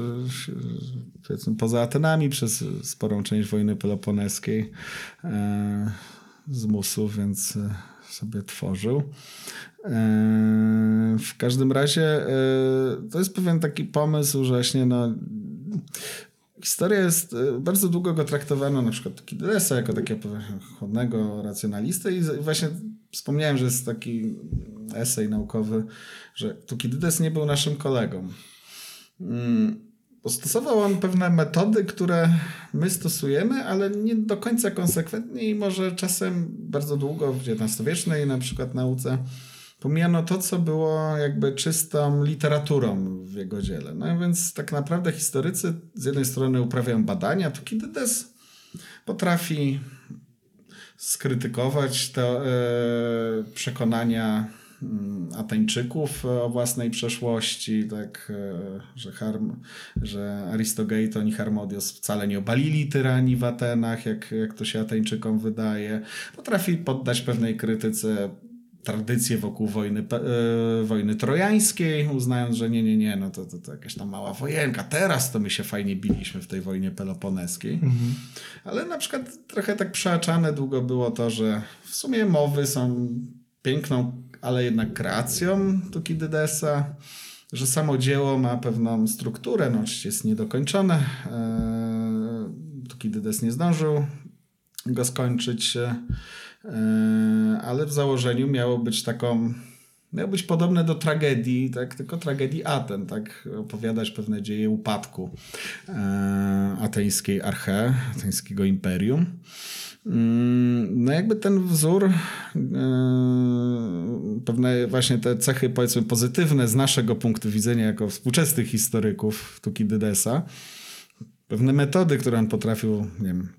powiedzmy poza Atenami przez sporą część wojny peloponeskiej e, z więc e, sobie tworzył. E, w każdym razie to jest pewien taki pomysł, że właśnie no, historia jest, bardzo długo go traktowano na przykład Kidylesa jako takiego chłodnego racjonalisty i właśnie wspomniałem, że jest taki esej naukowy, że Tukidydes nie był naszym kolegą. Stosował on pewne metody, które my stosujemy, ale nie do końca konsekwentnie i może czasem bardzo długo w XIX-wiecznej na przykład nauce pomijano to, co było jakby czystą literaturą w jego dziele. No więc tak naprawdę historycy z jednej strony uprawiają badania, Tukidydes potrafi skrytykować te e, przekonania Mm, Ateńczyków o własnej przeszłości, tak, e, że, Harm, że Aristogeiton i Harmodios wcale nie obalili tyranii w Atenach, jak, jak to się Ateńczykom wydaje. Potrafi poddać pewnej krytyce tradycje wokół wojny, e, wojny trojańskiej, uznając, że nie, nie, nie, no to, to, to jakaś tam mała wojenka. Teraz to my się fajnie biliśmy w tej wojnie peloponeskiej. Mhm. Ale na przykład trochę tak przeaczane długo było to, że w sumie mowy są piękną ale jednak kreacją Tukidydesa, że samo dzieło ma pewną strukturę, no oczywiście jest niedokończone. E, Tukidydes nie zdążył go skończyć, e, ale w założeniu miało być taką miało być podobne do tragedii, tak, tylko tragedii Aten, tak, opowiadać pewne dzieje upadku e, ateńskiej arche, ateńskiego imperium. Mm, no jakby ten wzór, e, pewne właśnie te cechy powiedzmy pozytywne z naszego punktu widzenia jako współczesnych historyków Tukidydesa, pewne metody, które on potrafił, nie wiem,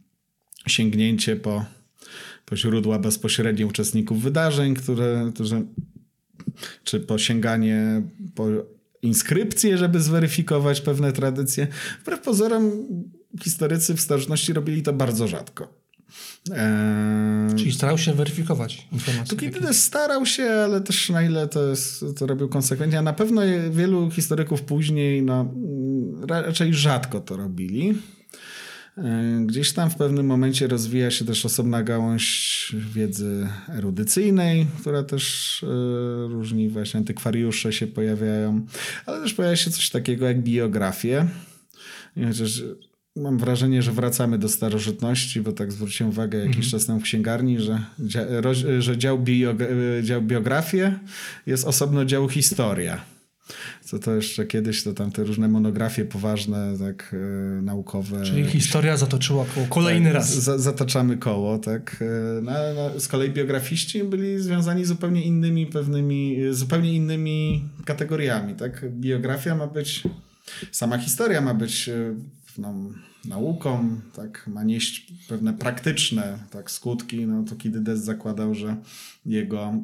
sięgnięcie po, po źródła bezpośrednie uczestników wydarzeń, które, którzy, czy po sięganie po inskrypcje, żeby zweryfikować pewne tradycje. Wbrew pozorom historycy w starożytności robili to bardzo rzadko. Eee, Czyli starał się weryfikować informacje. kiedy starał się, ale też na ile to, jest, to robił konsekwentnie. A na pewno wielu historyków później no, raczej rzadko to robili. Eee, gdzieś tam w pewnym momencie rozwija się też osobna gałąź wiedzy erudycyjnej, która też e, różni właśnie antykwariusze się pojawiają, ale też pojawia się coś takiego jak biografie. Chociaż Mam wrażenie, że wracamy do starożytności, bo tak zwróciłem uwagę jakiś -hmm. czas temu w księgarni, że, że dział, bio, dział biografie jest osobno dział historia. Co to jeszcze kiedyś, to tam te różne monografie poważne, tak, e, naukowe. Czyli historia zatoczyła koło kolejny tak, raz. Z, zataczamy koło, tak. E, no, no, z kolei biografiści byli związani zupełnie innymi pewnymi, zupełnie innymi kategoriami, tak. Biografia ma być, sama historia ma być e, pewną nauką, tak, ma nieść pewne praktyczne tak, skutki, no to Kidydes zakładał, że jego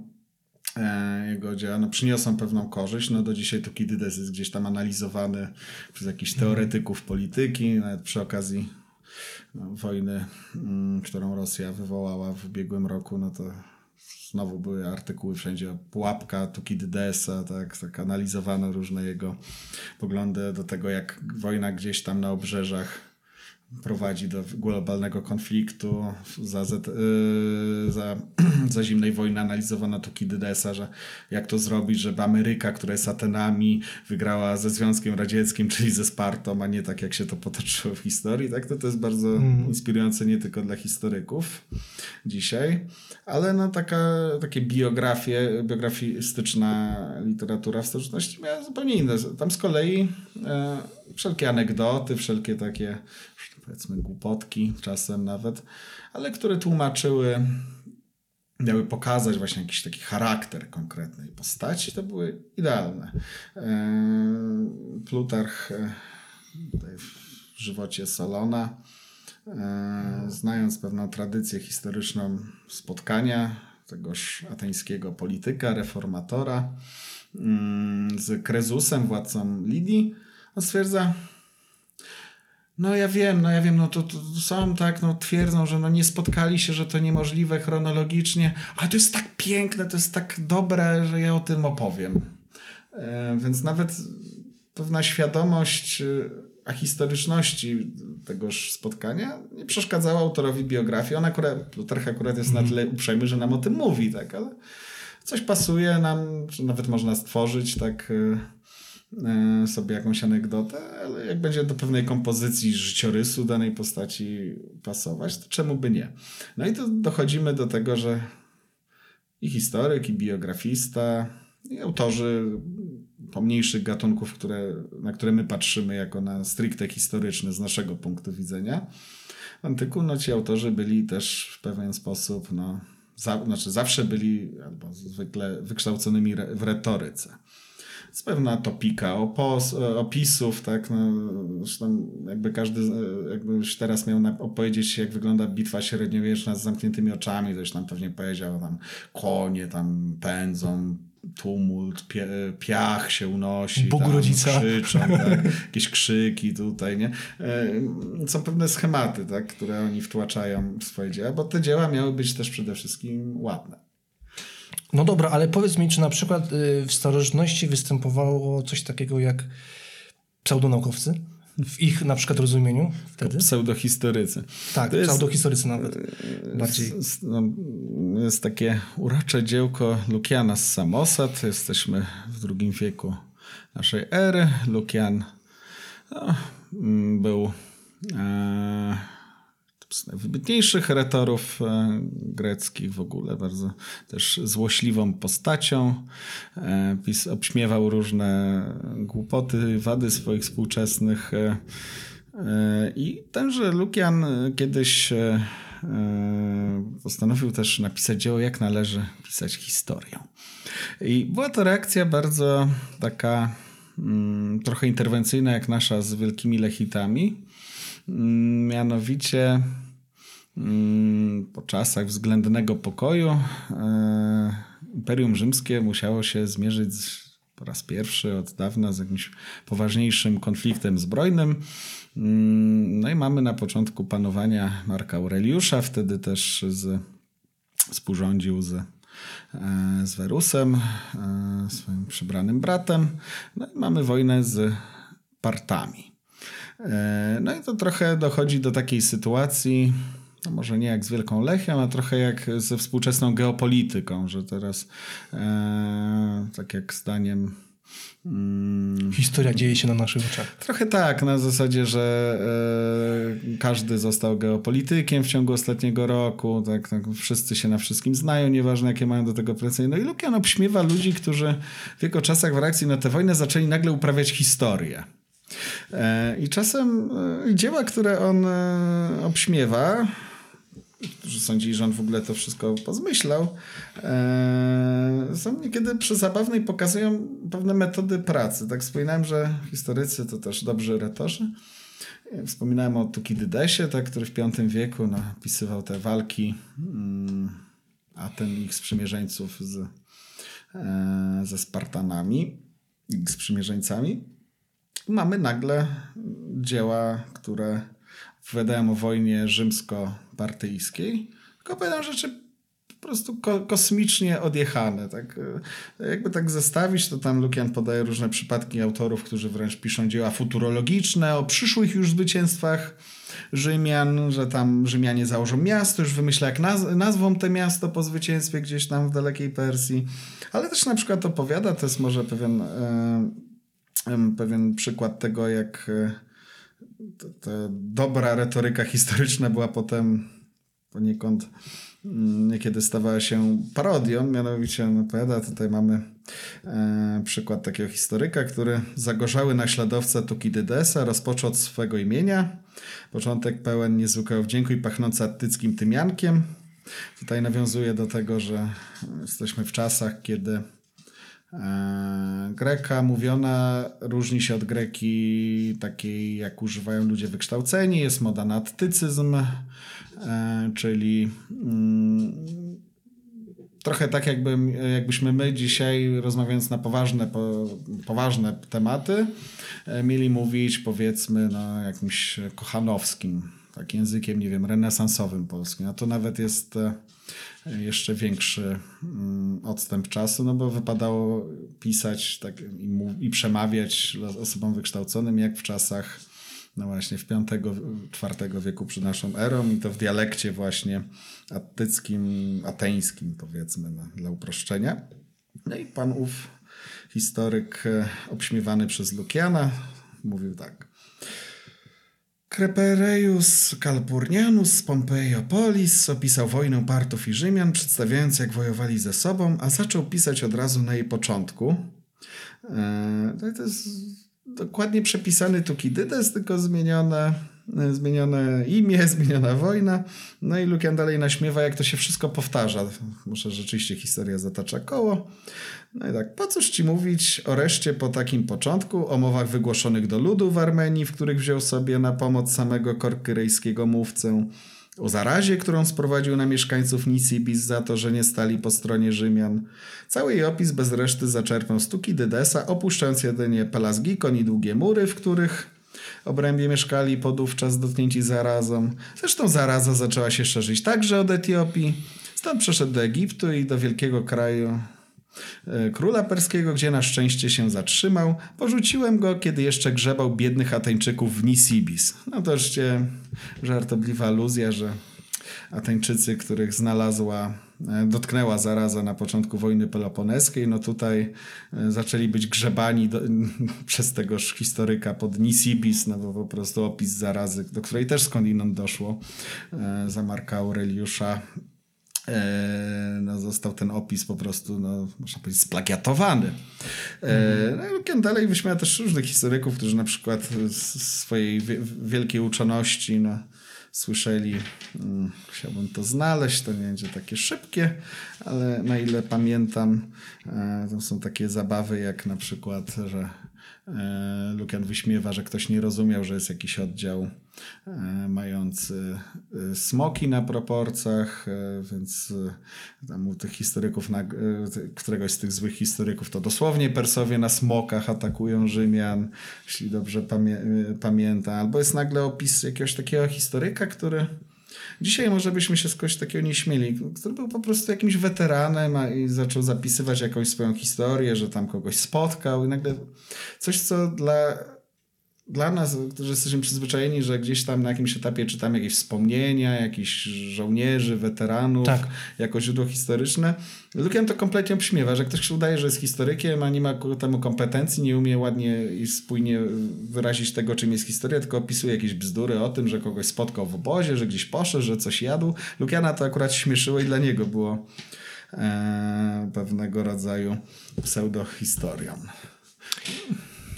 jego dzieła. No, przyniosą pewną korzyść. No do dzisiaj Tukidydes jest gdzieś tam analizowany przez jakichś teoretyków polityki, nawet przy okazji no, wojny, mm, którą Rosja wywołała w ubiegłym roku, no to znowu były artykuły wszędzie pułapka Tukidydesa, tak, tak analizowano różne jego poglądy do tego, jak wojna gdzieś tam na obrzeżach prowadzi do globalnego konfliktu. Za, Z, yy, za, za zimnej wojny analizowano Tukidydesa, że jak to zrobić, żeby Ameryka, która jest Atenami, wygrała ze Związkiem Radzieckim, czyli ze Spartą, a nie tak jak się to potoczyło w historii. Tak? To, to jest bardzo mm. inspirujące nie tylko dla historyków dzisiaj, ale no taka, takie biografie, biografistyczna literatura w starożytności miała zupełnie inne. Tam z kolei e, wszelkie anegdoty, wszelkie takie powiedzmy głupotki czasem nawet, ale które tłumaczyły, miały pokazać właśnie jakiś taki charakter konkretnej postaci, to były idealne. E, Plutarch e, w żywocie Solona, e, znając pewną tradycję historyczną spotkania tegoż ateńskiego polityka, reformatora mm, z Krezusem, władcą Lidii, on stwierdza, no ja wiem, no ja wiem, no to, to, są tak, no twierdzą, że no nie spotkali się, że to niemożliwe chronologicznie, ale to jest tak piękne, to jest tak dobre, że ja o tym opowiem. E, więc nawet pewna świadomość a historyczności tegoż spotkania nie przeszkadzała autorowi biografii. On akurat, Plutarch akurat jest mm. na tyle uprzejmy, że nam o tym mówi, tak, ale coś pasuje nam, czy nawet można stworzyć tak E, sobie jakąś anegdotę, ale jak będzie do pewnej kompozycji życiorysu danej postaci pasować, to czemu by nie? No i to dochodzimy do tego, że i historyk, i biografista, i autorzy pomniejszych gatunków, które, na które my patrzymy jako na stricte historyczne z naszego punktu widzenia. Antyku no, ci autorzy byli też w pewien sposób, no, za, znaczy zawsze byli albo zwykle wykształconymi w retoryce jest pewna topika opos, opisów, tak, no, zresztą jakby każdy, jakbyś teraz miał opowiedzieć, jak wygląda bitwa średniowieczna z zamkniętymi oczami, to już tam pewnie powiedział, tam konie tam pędzą, tumult, piach się unosi. Bóg tam, rodzica. Krzyczą, tak, jakieś krzyki tutaj, nie? E, są pewne schematy, tak, które oni wtłaczają w swoje dzieła, bo te dzieła miały być też przede wszystkim ładne. No dobra, ale powiedz mi, czy na przykład y, w starożytności występowało coś takiego jak pseudonaukowcy? W ich na przykład rozumieniu wtedy? Pseudohistorycy. Tak, to pseudohistorycy nawet. Bardziej. Jest, no, jest takie urocze dziełko Lukiana z Samosat. Jesteśmy w drugim wieku naszej ery. Lukian no, mm, był e, z najwybitniejszych retorów e, greckich w ogóle, bardzo też złośliwą postacią. E, PiS obśmiewał różne głupoty, wady swoich współczesnych. E, I tenże Lukian kiedyś postanowił też napisać dzieło, jak należy pisać historię. I była to reakcja bardzo taka mm, trochę interwencyjna, jak nasza z wielkimi lechitami mianowicie mm, po czasach względnego pokoju e, Imperium Rzymskie musiało się zmierzyć po raz pierwszy od dawna z jakimś poważniejszym konfliktem zbrojnym. Mm, no i mamy na początku panowania Marka Aureliusza, wtedy też z, współrządził z, e, z Werusem, e, swoim przybranym bratem. No i mamy wojnę z Partami. E, no i to trochę dochodzi do takiej sytuacji, no może nie jak z Wielką Lechią, a trochę jak ze współczesną geopolityką, że teraz e, tak jak zdaniem mm, Historia dzieje się na naszych oczach. Trochę tak, na zasadzie, że e, każdy został geopolitykiem w ciągu ostatniego roku, tak, tak, wszyscy się na wszystkim znają, nieważne jakie mają do tego pretensje. No i Lukian obśmiewa ludzi, którzy w jego czasach w reakcji na tę wojnę zaczęli nagle uprawiać historię. E, I czasem e, dzieła, które on e, obśmiewa, którzy sądzili, że on w ogóle to wszystko pozmyślał, są niekiedy przezabawne i pokazują pewne metody pracy. Tak wspominałem, że historycy to też dobrzy retorzy. Wspominałem o Tukidydesie, tak, który w V wieku napisywał te walki mm, Aten i ich sprzymierzeńców z, ze Spartanami i z sprzymierzeńcami. Mamy nagle dzieła, które opowiadają o wojnie rzymsko-partyjskiej, tylko opowiadają rzeczy po prostu ko kosmicznie odjechane. Tak? Jakby tak zestawić, to tam Lukian podaje różne przypadki autorów, którzy wręcz piszą dzieła futurologiczne o przyszłych już zwycięstwach Rzymian, że tam Rzymianie założą miasto, już wymyśla jak naz nazwą te miasto po zwycięstwie gdzieś tam w dalekiej Persji. Ale też na przykład opowiada, to jest może pewien, e, pewien przykład tego, jak e, dobra retoryka historyczna była potem poniekąd Mm, niekiedy stawała się parodią, mianowicie opowiada, tutaj mamy e, przykład takiego historyka, który zagorzały naśladowca Tukidydesa rozpoczął od swego imienia. Początek pełen niezwykłego wdzięku i pachnący attyckim tymiankiem. Tutaj nawiązuje do tego, że jesteśmy w czasach, kiedy Greka mówiona różni się od greki takiej, jak używają ludzie wykształceni. Jest moda na attycyzm, E, czyli mm, trochę tak jakby, jakbyśmy my dzisiaj rozmawiając na poważne, po, poważne tematy e, mieli mówić powiedzmy na jakimś kochanowskim, tak językiem, nie wiem, renesansowym polskim. A to nawet jest e, jeszcze większy mm, odstęp czasu, no bo wypadało pisać tak i, i przemawiać osobom wykształconym jak w czasach no właśnie w V-IV wieku przed naszą erą i to w dialekcie właśnie attyckim, ateńskim powiedzmy no, dla uproszczenia. No i pan ów historyk e, obśmiewany przez Lukiana mówił tak. Crepereius Calpurnianus Pompeiopolis opisał wojnę Partów i Rzymian, przedstawiając jak wojowali ze sobą, a zaczął pisać od razu na jej początku. Eee, to jest dokładnie przepisany Tukidydes, tylko zmienione, zmienione imię, zmieniona wojna. No i Lukian dalej naśmiewa, jak to się wszystko powtarza. Może rzeczywiście historia zatacza koło. No i tak, po cóż ci mówić o reszcie po takim początku, o mowach wygłoszonych do ludu w Armenii, w których wziął sobie na pomoc samego korkyrejskiego mówcę, o zarazie, którą sprowadził na mieszkańców Nisibis za to, że nie stali po stronie Rzymian. Cały jej opis bez reszty zaczerpnął z Tukidydesa, opuszczając jedynie Pelasgikon i długie mury, w których obrębie mieszkali podówczas dotknięci zarazą. Zresztą zaraza zaczęła się szerzyć także od Etiopii. Stąd przeszedł do Egiptu i do wielkiego kraju króla perskiego, gdzie na szczęście się zatrzymał. Porzuciłem go, kiedy jeszcze grzebał biednych Ateńczyków w Nisibis. No to oczywiście żartobliwa aluzja, że Ateńczycy, których znalazła, e, dotknęła zaraza na początku wojny peloponeskiej, no tutaj e, zaczęli być grzebani do, przez tegoż historyka pod Nisibis, no bo po prostu opis zarazy, do której też skądinąd doszło za Marka Aureliusza E, no, został ten opis po prostu, no, można powiedzieć, splagiatowany. E, no, i dalej wyśmiała też różnych historyków, którzy na przykład z swojej wielkiej uczoności no, słyszeli, hmm, chciałbym to znaleźć, to nie będzie takie szybkie, ale na ile pamiętam, e, to są takie zabawy jak na przykład, że E, Lukian wyśmiewa, że ktoś nie rozumiał, że jest jakiś oddział e, mający e, smoki na proporcjach, więc tam u tych historyków, któregoś z tych złych historyków, to dosłownie Persowie na smokach atakują Rzymian, jeśli dobrze pamię pamiętam. Albo jest nagle opis jakiegoś takiego historyka, który Dzisiaj może byśmy się z kogoś takiego nie śmieli, który był po prostu jakimś weteranem i zaczął zapisywać jakąś swoją historię, że tam kogoś spotkał i nagle coś, co dla dla nas, którzy jesteśmy przyzwyczajeni, że gdzieś tam na jakimś etapie czytamy jakieś wspomnienia, jakichś żołnierzy, weteranów, tak. jako źródło historyczne. Lukian to kompletnie obśmiewa, że ktoś się udaje, że jest historykiem, a nie ma ku temu kompetencji, nie umie ładnie i spójnie wyrazić tego, czym jest historia, tylko opisuje jakieś bzdury o tym, że kogoś spotkał w obozie, że gdzieś poszedł, że coś jadł. Lukiana to akurat śmieszyło i dla niego było e, pewnego rodzaju pseudohistorią.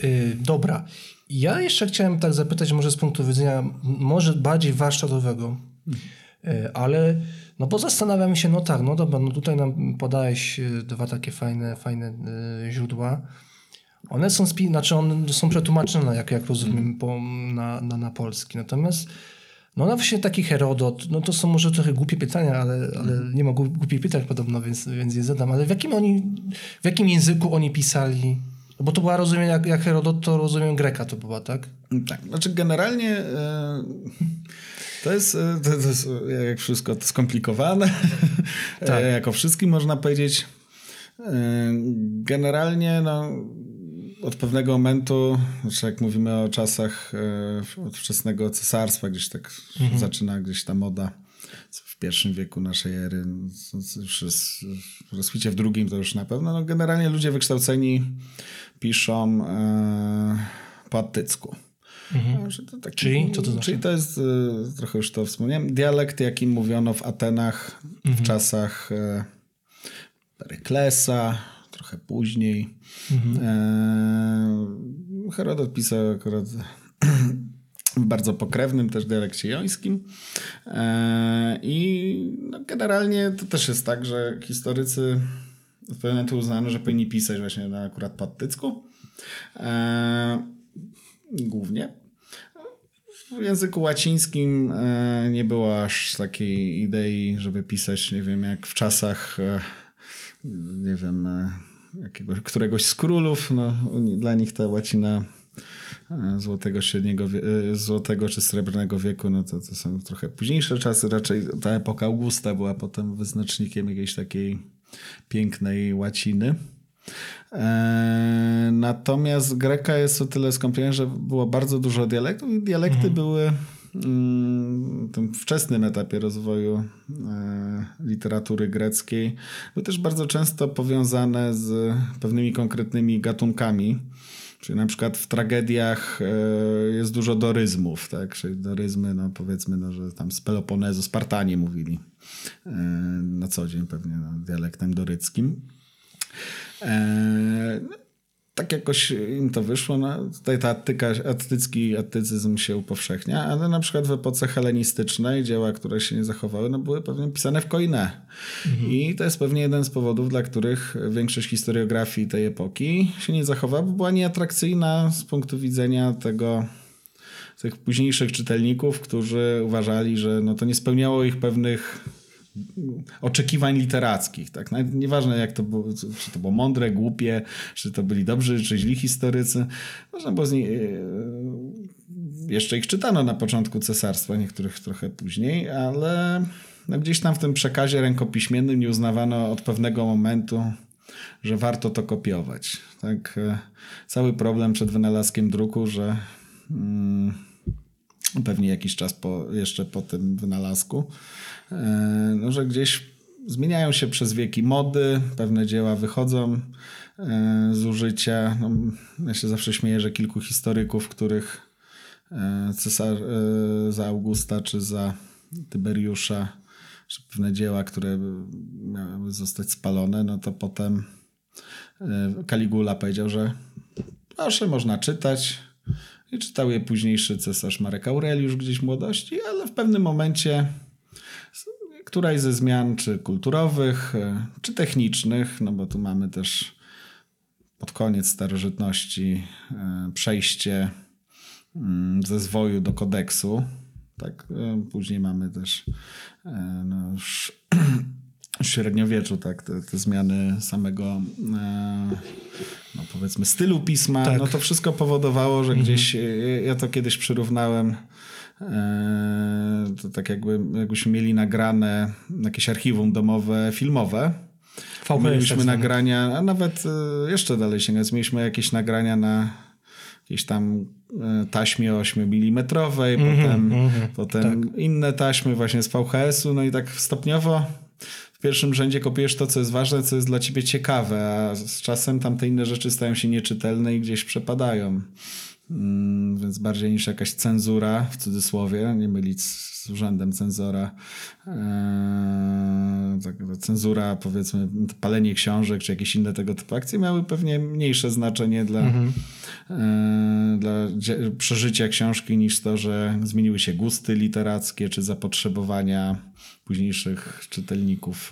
Yy, dobra. Ja jeszcze chciałem tak zapytać, może z punktu widzenia może bardziej warsztatowego, hmm. ale no bo zastanawiam się, no tak, no dobra, no tutaj nam podałeś e, dwa takie fajne, fajne e, źródła, One są, spi- znaczy one są przetłumaczone, jak, jak rozumiem, po, na, na, na polski. Natomiast no, no właśnie taki Herodot, no to są może trochę głupie pytania, ale, ale nie ma głup- głupich pytań podobno, więc, więc je zadam. Ale w jakim oni, w jakim języku oni pisali? No bo to była, rozumiem, jak, jak Herodot, to rozumiem Greka to była, tak? Tak, znaczy generalnie e, to jest, e, to, to jest e, jak wszystko to skomplikowane. Tak. Jako wszystkim można powiedzieć. Generalnie no, od pewnego momentu, znaczy jak mówimy o czasach od wczesnego cesarstwa, gdzieś tak zaczyna gdzieś ta moda w pierwszym wieku naszej ery, już jest w rozkwicie w drugim to już na pewno. No, generalnie ludzie wykształceni piszą e, po attycku. To taki- Czyli? Co to znaczy? Czyli to jest, e, trochę już to wspomniałem, dialekt, jakim mówiono w Atenach Mhm. w czasach e, Peryklesa, trochę później. Mhm. E, Herodot pisał akurat w bardzo pokrewnym też dialekcie jońskim. E, I no, generalnie to też jest tak, że historycy od pewnego momentu uznano, że powinni pisać właśnie na akurat pattycku. E, głównie. W języku łacińskim e, nie było aż takiej idei, żeby pisać, nie wiem, jak w czasach, e, nie wiem, e, jakiegoś, któregoś z królów. No, dla nich ta łacina e, złotego średniego, e, złotego czy srebrnego wieku, no to, to są trochę późniejsze czasy. Raczej ta epoka Augusta była potem wyznacznikiem jakiejś takiej pięknej łaciny. E, natomiast greka jest o tyle skomplikowana, że było bardzo dużo dialektów i dialekty były mm, w tym wczesnym etapie rozwoju e, literatury greckiej były też bardzo często powiązane z pewnymi konkretnymi gatunkami. Czyli na przykład w tragediach e, jest dużo doryzmów, tak? Czyli doryzmy, no powiedzmy, no, że tam z Peloponezu Spartanie mówili e, na co dzień pewnie no, dialektem doryckim. Tak jakoś im to wyszło. No, tutaj ta attyka, attycki attycyzm się upowszechnia, ale na przykład w epoce helenistycznej dzieła, które się nie zachowały, no, były pewnie pisane w koine. I to jest pewnie jeden z powodów, dla których większość historiografii tej epoki się nie zachowała, bo była nieatrakcyjna z punktu widzenia tego tych późniejszych czytelników, którzy uważali, że no to nie spełniało ich pewnych oczekiwań literackich. Tak? Nieważne, jak to było, czy to było mądre, głupie, czy to byli dobrzy, czy źli historycy. Można było z nich, jeszcze ich czytano na początku cesarstwa, niektórych trochę później, ale no gdzieś tam w tym przekazie rękopiśmiennym nie uznawano od pewnego momentu, że warto to kopiować. Tak? E, Cały problem przed wynalazkiem druku, że mm, pewnie jakiś czas po, jeszcze po tym wynalazku, e, no, że gdzieś zmieniają się przez wieki mody, pewne dzieła wychodzą e, z użycia. No, ja się zawsze śmieję, że kilku historyków, których e, cesar za Augusta czy za Tyberiusza, czy pewne dzieła, które miały zostać spalone, no to potem Caligula powiedział, że proszę, można czytać. Czytał je późniejszy cesarz Marek Aureliusz gdzieś w młodości, ale w pewnym momencie któraś ze zmian, czy kulturowych, e, czy technicznych, no bo tu mamy też pod koniec starożytności e, przejście mm, ze zwoju do kodeksu. Tak, e, później mamy też no, już średniowieczu, tak, te, te zmiany samego e, no powiedzmy stylu pisma, Tak. no to wszystko powodowało, że gdzieś, e, ja to kiedyś przyrównałem e, to tak jakby, jakbyśmy mieli nagrane jakieś archiwum domowe, filmowe. VHS Mieliśmy tak nagrania, a nawet e, jeszcze dalej sięgając, mieliśmy jakieś nagrania na jakiejś tam e, taśmie 8 mm, potem, potem inne taśmy właśnie z VHS-u, no i tak stopniowo w pierwszym rzędzie kopiujesz to, co jest ważne, co jest dla ciebie ciekawe, a z czasem tamte inne rzeczy stają się nieczytelne i gdzieś przepadają. Mm, więc bardziej niż jakaś cenzura, w cudzysłowie, nie mylić z urzędem cenzora. Eee, cenzura, powiedzmy, palenie książek, czy jakieś inne tego typu akcje miały pewnie mniejsze znaczenie dla, eee, dla dzie- przeżycia książki niż to, że zmieniły się gusty literackie, czy zapotrzebowania późniejszych czytelników.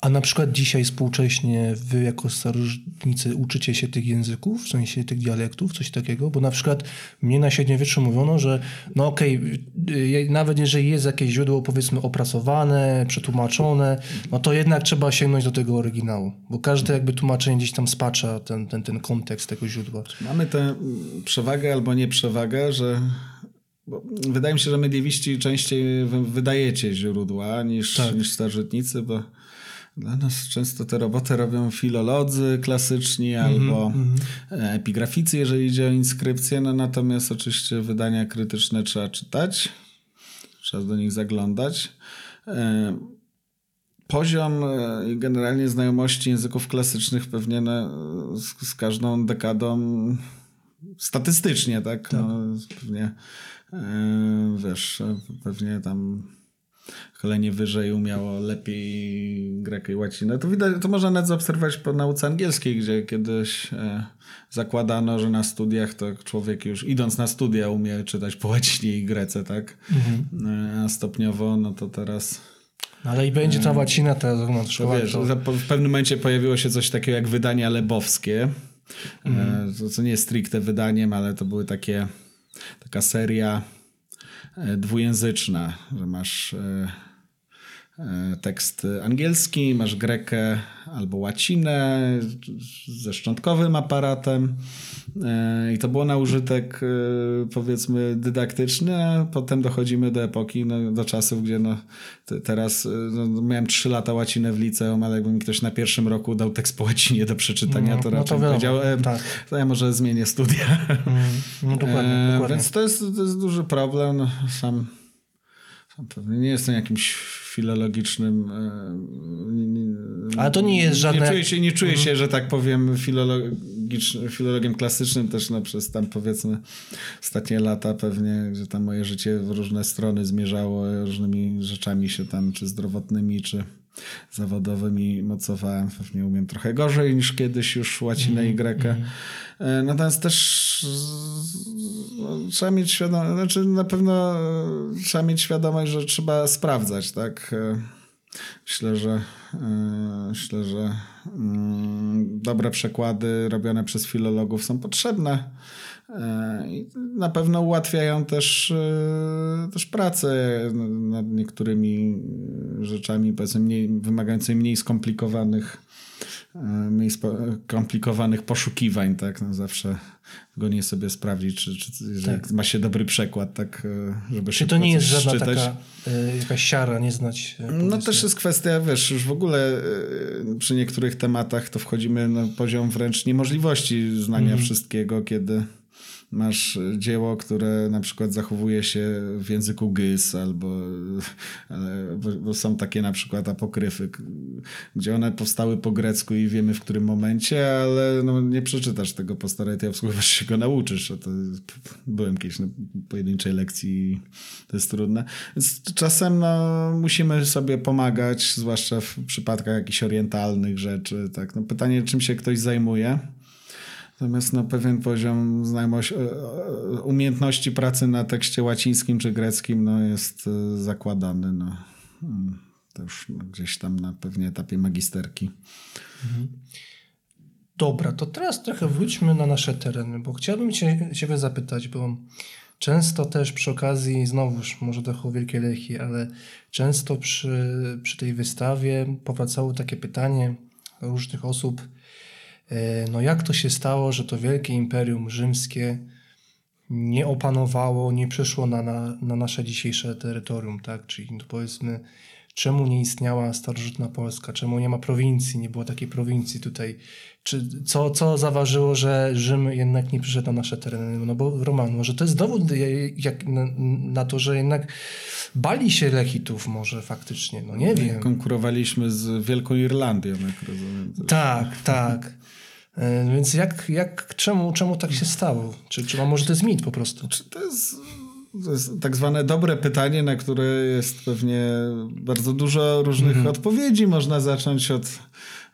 A na przykład dzisiaj współcześnie wy jako starożytnicy uczycie się tych języków, w sensie tych dialektów, coś takiego? Bo na przykład mnie na średniowieczu mówiono, że no okej, okay, nawet jeżeli jest jakieś źródło powiedzmy opracowane, przetłumaczone, no to jednak trzeba sięgnąć do tego oryginału, bo każde jakby tłumaczenie gdzieś tam spacza ten, ten, ten kontekst tego źródła. Mamy tę przewagę albo nieprzewagę, że bo wydaje mi się, że mediewiści częściej wydajecie źródła niż, tak. niż starożytnicy, bo dla nas często te roboty robią filolodzy klasyczni mm -hmm, albo mm -hmm. epigraficy, jeżeli idzie o inskrypcję. No, natomiast oczywiście wydania krytyczne trzeba czytać, trzeba do nich zaglądać. E, poziom e, generalnie znajomości języków klasycznych pewnie na, z, z, każdą dekadą statystycznie, tak? tak. No, pewnie wiesz, pewnie tam kolenie wyżej umiało lepiej grekę i łacinę. To widać, to można nawet zaobserwować po nauce angielskiej, gdzie kiedyś e, zakładano, że na studiach to człowiek już idąc na studia umie czytać po łacinie i grece, tak? Mhm. E, a stopniowo, no to teraz... No ale i będzie ta e, łacina teraz no, to. W pewnym momencie pojawiło się coś takiego jak wydania lebowskie, mhm. to, co nie jest stricte wydaniem, ale to były takie taka seria dwujęzyczna, że masz E, tekst angielski, masz grekę albo łacinę ze szczątkowym aparatem e, i to było na użytek e, powiedzmy dydaktyczny, a potem dochodzimy do epoki, no, do czasów, gdzie no, teraz no, miałem trzy lata łacinę w liceum, ale jakby mi ktoś na pierwszym roku dał tekst po łacinie do przeczytania, no, to raczej no to powiedział, tak. to ja może zmienię studia. Mm, no dokładnie, dokładnie. Więc to jest, to jest duży problem. No, sam Pewnie nie jestem jakimś filologicznym. E, Ale to nie jest żadne. Nie czuję się, nie czuję się że tak powiem, filologiem klasycznym też no, przez tam powiedzmy ostatnie lata pewnie, że tam moje życie w różne strony zmierzało, różnymi rzeczami się tam, czy zdrowotnymi, czy zawodowymi mocowałem. Pewnie umiem trochę gorzej niż kiedyś już łacinę mm, i grekę. Mm. Natomiast też no, trzeba mieć świadomość, znaczy na pewno e, trzeba mieć świadomość, że trzeba sprawdzać, tak? E, myślę, że myślę, że mm, dobre przekłady robione przez filologów są potrzebne. Na pewno ułatwiają też, też pracę nad niektórymi rzeczami, mniej, wymagającymi mniej skomplikowanych E, mniej skomplikowanych poszukiwań, tak? No zawsze nie sobie sprawdzić, czy, czy tak. ma się dobry przekład, tak? E, żeby Czy to nie jest żadna czytać. taka y, jakaś siara, nie znać? No też jest kwestia, wiesz, już w ogóle y, przy niektórych tematach to wchodzimy na poziom wręcz niemożliwości znania mm wszystkiego, kiedy masz dzieło, które na przykład zachowuje się w języku gys, albo bo, bo, są takie na przykład apokryfy, gdzie one powstały po grecku i wiemy w którym momencie, ale no, nie przeczytasz tego po staretiowsku, chyba się go nauczysz. To byłem kiedyś na pojedynczej lekcji to jest trudne. Więc czasem no, musimy sobie pomagać, zwłaszcza w przypadkach jakichś orientalnych rzeczy. Tak? No, pytanie, czym się ktoś zajmuje. Natomiast pewien poziom e, e, umiejętności pracy na tekście łacińskim czy greckim no, jest e, zakładany. No. Mm, to już gdzieś tam na pewnie etapie magisterki. Mhm. Dobra, to teraz trochę wróćmy na nasze tereny, bo chciałbym cię, Ciebie zapytać, bo często też przy okazji, znowuż może trochę o Wielkiej Lechii, ale często przy, przy tej wystawie powracało takie pytanie różnych osób, no jak to się stało, że to wielkie imperium rzymskie nie opanowało, nie przeszło na, na, na nasze dzisiejsze terytorium, tak? Czyli no powiedzmy, czemu nie istniała starożytna Polska, czemu nie ma prowincji, nie było takiej prowincji tutaj, czy co, co zaważyło, że Rzym jednak nie przyszedł na nasze tereny, no bo Roman, może to jest dowód jak, na, na to, że jednak bali się Lechitów może faktycznie, no nie wiem. Konkurowaliśmy z Wielką Irlandią, jak rozumiem. Tak, tak. E, więc jak, jak, czemu, czemu tak się stało? Czy, czy może to jest mit po prostu? Czy to jest, to jest tak zwane dobre pytanie, na które jest pewnie bardzo dużo różnych mhm. odpowiedzi. Można zacząć od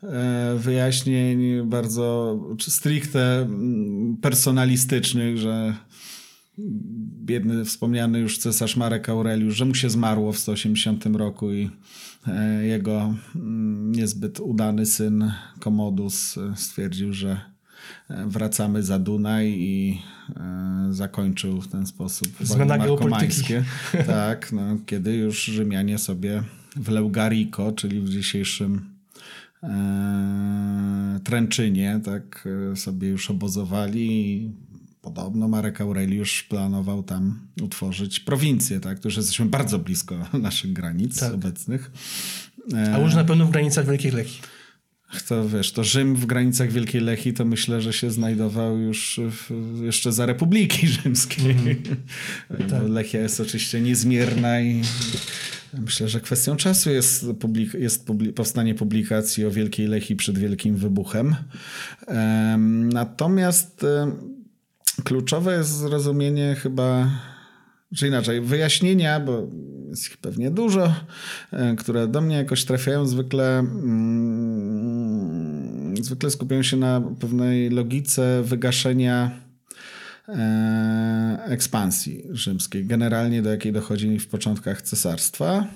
e, wyjaśnień bardzo stricte mm, personalistycznych, że biedny, wspomniany już cesarz Marek Aureliusz, że mu się zmarło w 180 roku i e, jego mm, niezbyt udany syn Komodus e, stwierdził, że e, wracamy za Dunaj i zakończył w ten sposób Zmiana markomańskie. Tak, no, kiedy już Rzymianie sobie w Leugariko, czyli w dzisiejszym Tręczynie, tak sobie już obozowali Podobno Marek Aureliusz planował tam utworzyć prowincję, tak? To już jesteśmy bardzo blisko naszych granic tak. obecnych. A już na pewno w granicach Wielkiej Lechii. To wiesz, to Rzym w granicach Wielkiej Lechii to myślę, że się znajdował już w, jeszcze za Republiki Rzymskiej. Mm. tak. Lechia jest oczywiście niezmierna i myślę, że kwestią czasu jest, publik jest publi powstanie publikacji o Wielkiej Lechii przed Wielkim Wybuchem. Um, natomiast um, kluczowe jest zrozumienie chyba, czy inaczej, wyjaśnienia, bo jest ich pewnie dużo, e, które do mnie jakoś trafiają zwykle. Mm, zwykle skupiają się na pewnej logice wygaszenia e, ekspansji rzymskiej, generalnie do jakiej dochodzi w początkach cesarstwa.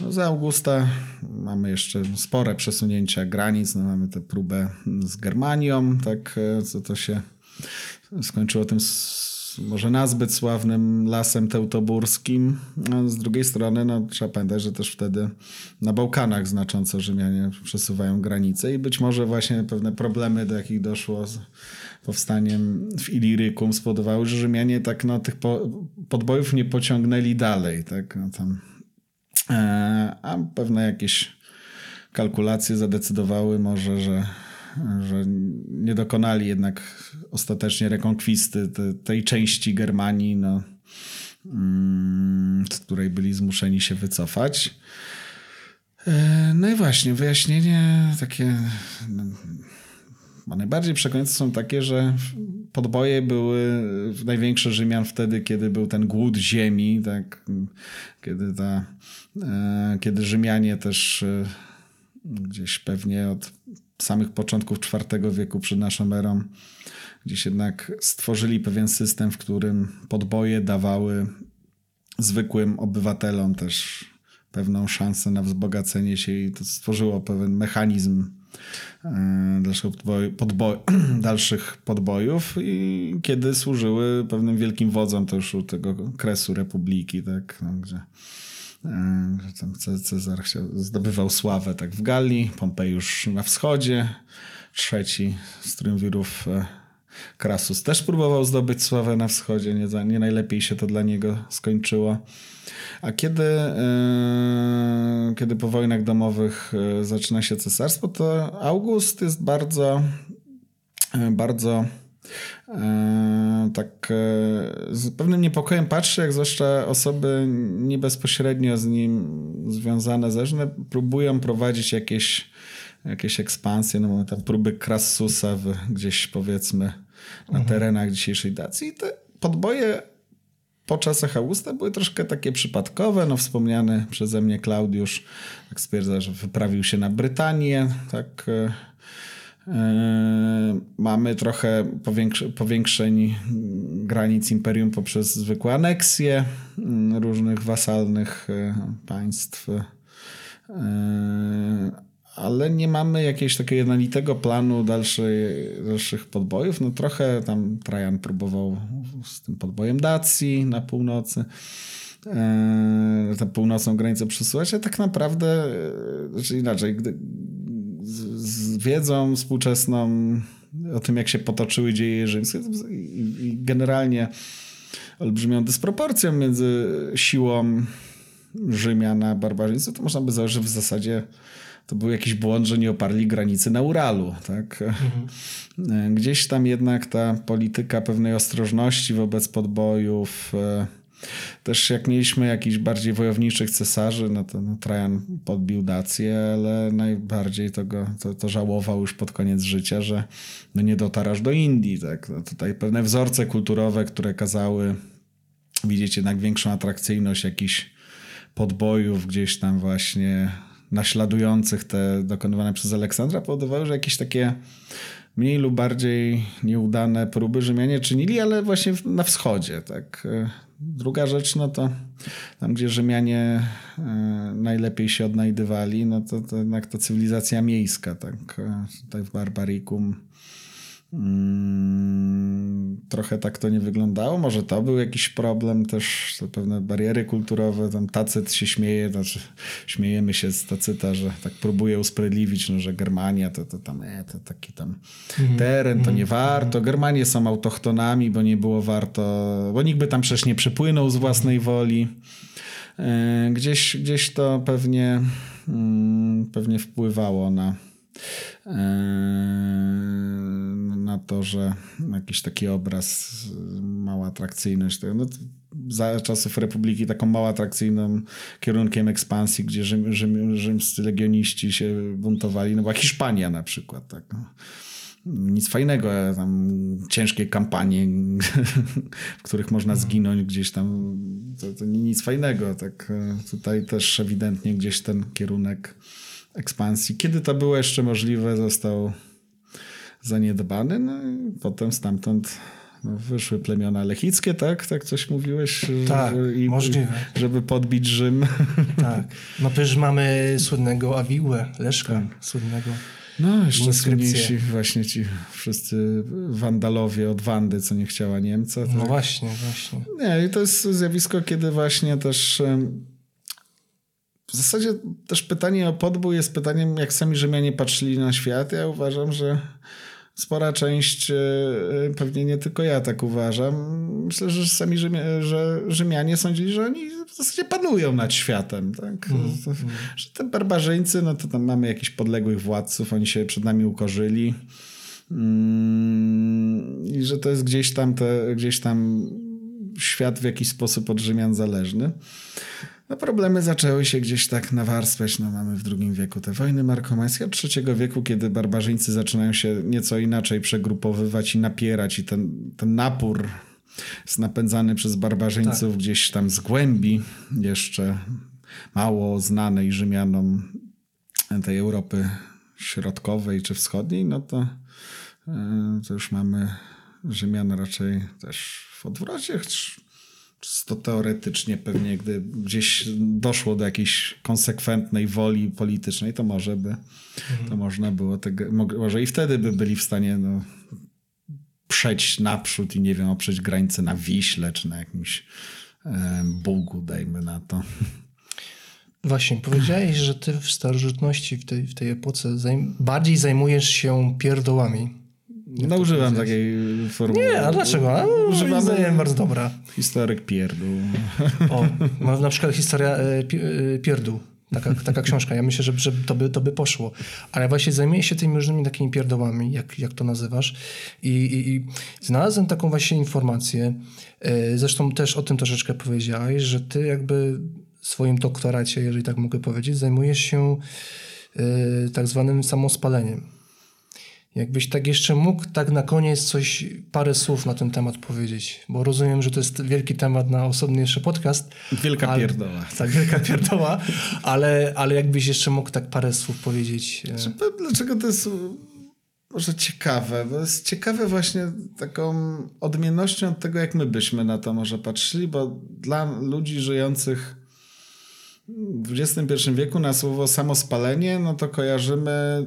No, za Augusta mamy jeszcze spore przesunięcia granic, no, mamy tę próbę z Germanią, tak, e, co to się skończyło tym może nazbyt sławnym lasem teutoburskim. A z drugiej strony no, trzeba pamiętać, że też wtedy na Bałkanach znacząco Rzymianie przesuwają granice i być może właśnie pewne problemy, do jakich doszło z powstaniem w Ilirykum spowodowały, że Rzymianie tak no, tych po, podbojów nie pociągnęli dalej. Tak? No, tam, e, a pewne jakieś kalkulacje zadecydowały może, że że nie dokonali jednak ostatecznie rekonkwisty te, tej części Germanii, no, mm, z której byli zmuszeni się wycofać. E, no i właśnie, wyjaśnienie takie no, najbardziej przekonujące są takie, że podboje były największe Rzymian wtedy, kiedy był ten głód ziemi, tak, kiedy, ta, e, kiedy Rzymianie też e, gdzieś pewnie od samych początków IV wieku przed naszą erą, gdzieś jednak stworzyli pewien system, w którym podboje dawały zwykłym obywatelom też pewną szansę na wzbogacenie się i to stworzyło pewien mechanizm e, dalszych, podboj, dalszych podbojów i kiedy służyły pewnym wielkim wodzom to już u tego kresu republiki, tak, no, gdzie tam Cezar zdobywał sławę tak w Galii, Pompejusz na wschodzie, trzeci z triumvirów e, Krasus też próbował zdobyć sławę na wschodzie, nie, nie najlepiej się to dla niego skończyło. A kiedy, yy, kiedy po wojnach domowych yy, zaczyna się cesarstwo, to August jest bardzo, bardzo E, tak e, z pewnym niepokojem patrzę, jak zwłaszcza osoby nie bezpośrednio z nim związane, zależne, próbują prowadzić jakieś, jakieś ekspansje, no mamy tam próby Krassusa w, gdzieś powiedzmy na mhm. terenach dzisiejszej Dacji i te podboje po czasach Augusta były troszkę takie przypadkowe. No, wspomniany przeze mnie Klaudiusz tak stwierdza, że wyprawił się na Brytanię, tak e, mamy trochę powiększeń granic imperium poprzez zwykłe aneksje yy, różnych wasalnych yy, państw. Ale nie mamy jakiegoś takiego jednolitego planu dalszych, podbojów. No trochę tam Trajan próbował z tym podbojem Dacji na północy tę północną granicę przesuwać, a tak naprawdę, znaczy inaczej, gdy, wiedzą współczesną o tym, jak się potoczyły dzieje rzymskie i generalnie olbrzymią dysproporcją między siłą Rzymian a barbarzyństwem, to można by założyć, że w zasadzie to był jakiś błąd, że nie oparli granicy na Uralu. Tak? Mhm. Gdzieś tam jednak ta polityka pewnej ostrożności wobec podbojów, e, też jak mieliśmy jakichś bardziej wojowniczych cesarzy, no to no, Trajan podbił Dację, ale najbardziej to, go, to, to żałował już pod koniec życia, że no nie dotarł aż do Indii. Tak? No tutaj pewne wzorce kulturowe, które kazały widzieć jednak większą atrakcyjność jakichś podbojów gdzieś tam właśnie naśladujących te dokonywane przez Aleksandra powodowały, że jakieś takie mniej lub bardziej nieudane próby Rzymianie czynili, ale właśnie na wschodzie. Tak. Druga rzecz, no to tam, gdzie Rzymianie e, najlepiej się odnajdywali, no to, to jednak to cywilizacja miejska, tak, e, tutaj w Barbarikum Mm, trochę tak to nie wyglądało. Może to był jakiś problem, też to pewne bariery kulturowe. Tam Tacyt się śmieje, znaczy śmiejemy się z Tacyta, że tak próbuje usprawiedliwić, no, że Germania to, to tam e, to taki tam teren, to nie warto. Germanie są autochtonami, bo nie było warto, bo nikt by tam przecież nie przypłynął z własnej woli. E, gdzieś, gdzieś to pewnie, mm, pewnie wpływało na na to, że jakiś taki obraz, mała atrakcyjność. No, za czasów Republiki taką małą atrakcyjnym kierunkiem ekspansji, gdzie Rzym, Rzym, rzymscy legioniści się buntowali, no była Hiszpania na przykład. Tak. No. Nic fajnego, tam ciężkie kampanie, w których można zginąć gdzieś tam, to, to nic fajnego. Tak. Tutaj też ewidentnie gdzieś ten kierunek ekspansji. Kiedy to było jeszcze możliwe, został zaniedbany, no i potem stamtąd no, wyszły plemiona lechickie, tak? Tak coś mówiłeś? Tak, i, możliwe. Żeby podbić Rzym. Tak. No przecież mamy słynnego Awiłę, Leszka tak. słynnego. No, jeszcze słynniejsi właśnie ci wszyscy wandalowie od Wandy, co nie chciała Niemca. Tak? No właśnie, właśnie. Nie, i to jest zjawisko, kiedy właśnie też w zasadzie też pytanie o podbój jest pytaniem, jak sami Rzymianie patrzyli na świat. Ja uważam, że spora część, e, pewnie nie tylko ja tak uważam, myślę, że sami Rzymia, że Rzymianie sądzili, że oni w zasadzie panują nad światem. Tak? Mm, to, mm. Że te barbarzyńcy, no to tam mamy jakichś podległych władców, oni się przed nami ukorzyli. Mm, I że to jest gdzieś tam, te, gdzieś tam świat w jakiś sposób od Rzymian zależny. No problemy zaczęły się gdzieś tak nawarstwiać. No mamy w II wieku te wojny markomańskie, od III wieku, kiedy barbarzyńcy zaczynają się nieco inaczej przegrupowywać i napierać i ten, ten napór jest napędzany przez barbarzyńców tak. gdzieś tam z głębi jeszcze mało znanej Rzymianom tej Europy Środkowej czy Wschodniej, no to, e, to już mamy Rzymian raczej też w odwrocie to teoretycznie pewnie, gdy gdzieś doszło do jakiejś konsekwentnej woli politycznej, to może by, mhm. to można było tego, może i wtedy by byli w stanie no, przejść naprzód i nie wiem, oprzeć granicę na Wiśle, czy na jakimś e, Bugu, dajmy na to. Właśnie, powiedziałeś, że ty w starożytności, w tej, w tej epoce zajm bardziej zajmujesz się pierdołami. No używam takiej formuły. Nie, a dlaczego? A, Używamy bardzo dobra. Historyk pierdół. O, na przykład historia e, pierdół. Taka, taka książka. Ja myślę, że, że to, by, to by poszło. Ale właśnie zajmuję się tymi różnymi takimi pierdołami, jak, jak to nazywasz. I, i, I znalazłem taką właśnie informację. E, zresztą też o tym troszeczkę powiedziałeś, że ty jakby w swoim doktoracie, jeżeli tak mogę powiedzieć, zajmujesz się tak zwanym samospaleniem. Jakbyś tak jeszcze mógł tak na koniec coś, parę słów na ten temat powiedzieć, bo rozumiem, że to jest wielki temat na osobny jeszcze podcast. Wielka ale, pierdoła. Tak, wielka pierdoła, ale, ale jakbyś jeszcze mógł tak parę słów powiedzieć. E, znaczy, dlaczego to jest może ciekawe? Bo jest ciekawe właśnie taką odmiennością od tego, jak my byśmy na to może patrzyli, bo dla ludzi żyjących w XXI wieku na słowo samospalenie, no to kojarzymy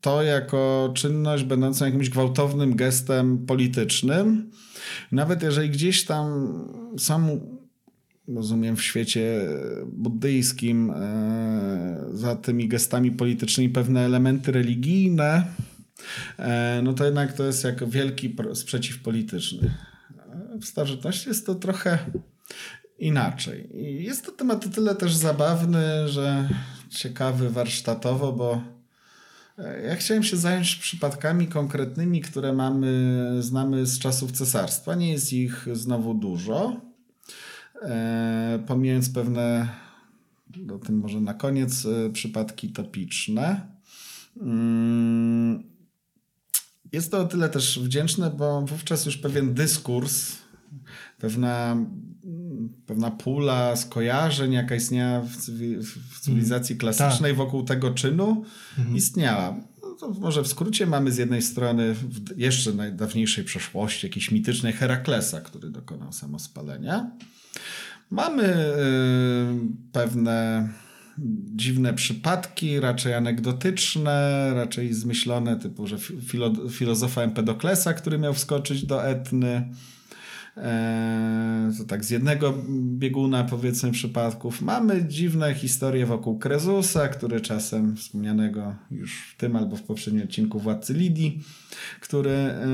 to jako czynność będącą jakimś gwałtownym gestem politycznym. Nawet jeżeli gdzieś tam są, rozumiem, w świecie buddyjskim e, za tymi gestami politycznymi pewne elementy religijne, e, no to jednak to jest jak wielki sprzeciw polityczny. W starożytności jest to trochę inaczej. I jest to temat o tyle też zabawny, że ciekawy warsztatowo, bo e, ja chciałem się zająć przypadkami konkretnymi, które mamy, znamy z czasów cesarstwa. Nie jest ich znowu dużo. E, pomijając pewne, do tym może na koniec, e, przypadki topiczne. Mm, jest to o tyle też wdzięczne, bo wówczas już pewien dyskurs, pewna pewna pula skojarzeń, jaka istniała w, w cywilizacji mm, klasycznej tak. wokół tego czynu, mhm. istniała. to może w skrócie mamy z jednej strony w jeszcze najdawniejszej przeszłości jakiś mityczny Heraklesa, który dokonał samospalenia. Mamy y, pewne dziwne przypadki, raczej anegdotyczne, raczej zmyślone, typu, że filo, filozofa Empedoklesa, który miał wskoczyć do Etny. E, to tak z jednego bieguna powiedzmy przypadków. Mamy dziwne historie wokół Krezusa, który czasem wspomnianego już w tym albo w poprzednim odcinku Władcy Lidii, który e,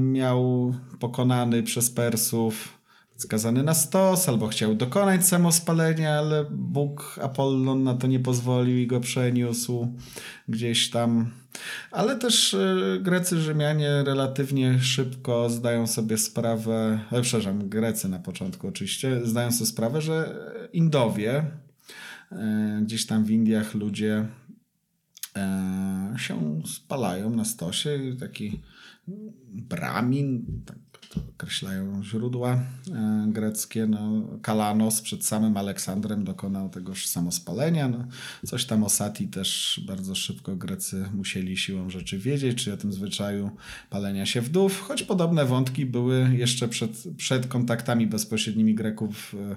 miał pokonany przez Persów skazany na stos, albo chciał dokonać samospalenia, ale Bóg Apollon na to nie pozwolił i go przeniósł gdzieś tam. Ale też e, Grecy, Rzymianie relatywnie szybko zdają sobie sprawę, e, przepraszam, Grecy na początku oczywiście, zdają sobie sprawę, że Indowie, e, gdzieś tam w Indiach ludzie się spalają na stosie. Taki bramin, tak to określają źródła e, greckie. No, Kalanos przed samym Aleksandrem dokonał tegoż samospalenia. No, coś tam o Sati też bardzo szybko Grecy musieli siłą rzeczy wiedzieć, czy o tym zwyczaju palenia się wdów, choć podobne wątki były jeszcze przed, przed kontaktami bezpośrednimi Greków e,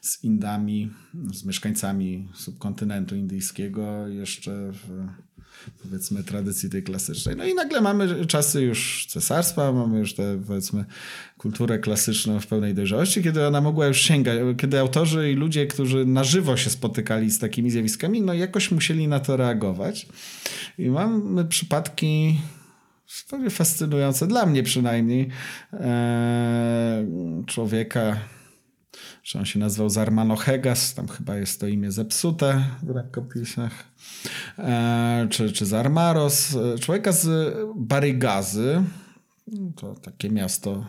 z Indami, z mieszkańcami subkontynentu indyjskiego jeszcze w powiedzmy tradycji tej klasycznej. No i nagle mamy czasy już cesarstwa, mamy już tę powiedzmy kulturę klasyczną w pełnej dojrzałości, kiedy ona mogła już sięgać, kiedy autorzy i ludzie, którzy na żywo się spotykali z takimi zjawiskami, no jakoś musieli na to reagować. I mamy przypadki fascynujące, dla mnie przynajmniej, e, człowieka że on się nazywał Zarmanohegas, tam chyba jest to imię zepsute w rękopisach, e, czy, czy Zarmaros, e, człowieka z Barygazy, to takie miasto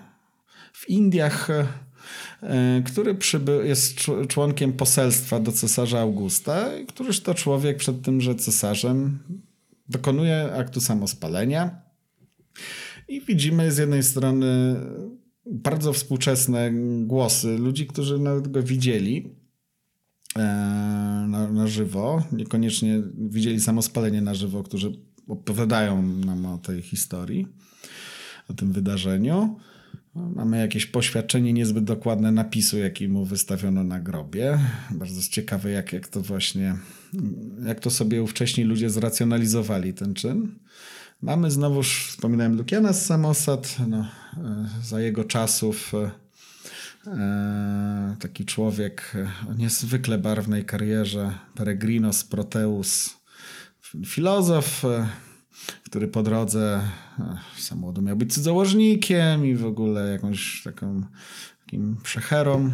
w Indiach, e, który przyby, jest członkiem poselstwa do cesarza Augusta, któryż to człowiek przed tymże cesarzem dokonuje aktu samospalenia. I widzimy z jednej strony bardzo współczesne głosy ludzi, którzy nawet go widzieli e, na, na żywo, niekoniecznie widzieli samo spalenie na żywo, którzy opowiadają nam o tej historii, o tym wydarzeniu. Mamy jakieś poświadczenie niezbyt dokładne napisu, jaki mu wystawiono na grobie. Bardzo ciekawe, jak, jak to właśnie, jak to sobie ówcześni ludzie zracjonalizowali ten czyn. Mamy znowuż, wspominałem Lukiana z Samosad, no, za jego czasów e, e, taki człowiek o niezwykle barwnej karierze, Peregrinos Proteus, filozof, który po drodze samochodu miał być cudzołożnikiem i w ogóle jakąś taką takim przecherą.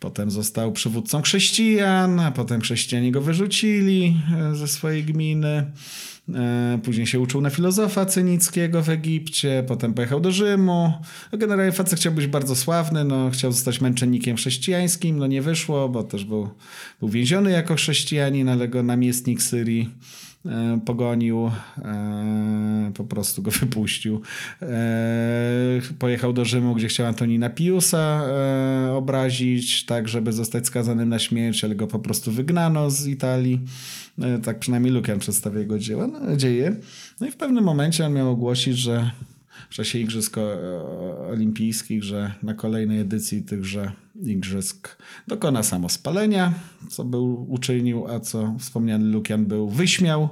Potem został przywódcą chrześcijan, a potem chrześcijanie go wyrzucili ze swojej gminy. E, później się uczył na filozofa cynickiego w Egipcie, potem pojechał do Rzymu. No, generalnie facet chciał być bardzo sławny, no, chciał zostać męczennikiem chrześcijańskim, no nie wyszło, bo też był, był więziony jako chrześcijanin, ale go namiestnik Syrii e, pogonił, e, po prostu go wypuścił. Pojechał do Rzymu, gdzie chciał Antonina Piusa obrazić, tak żeby zostać skazanym na śmierć, ale go po prostu wygnano z Italii. Tak przynajmniej Lukian przedstawia jego dzieła, no, dzieje. No i w pewnym momencie on miał ogłosić, że w czasie Igrzysk Olimpijskich, że na kolejnej edycji tychże Igrzysk dokona samospalenia, co był uczynił, a co wspomniany Lukian był wyśmiał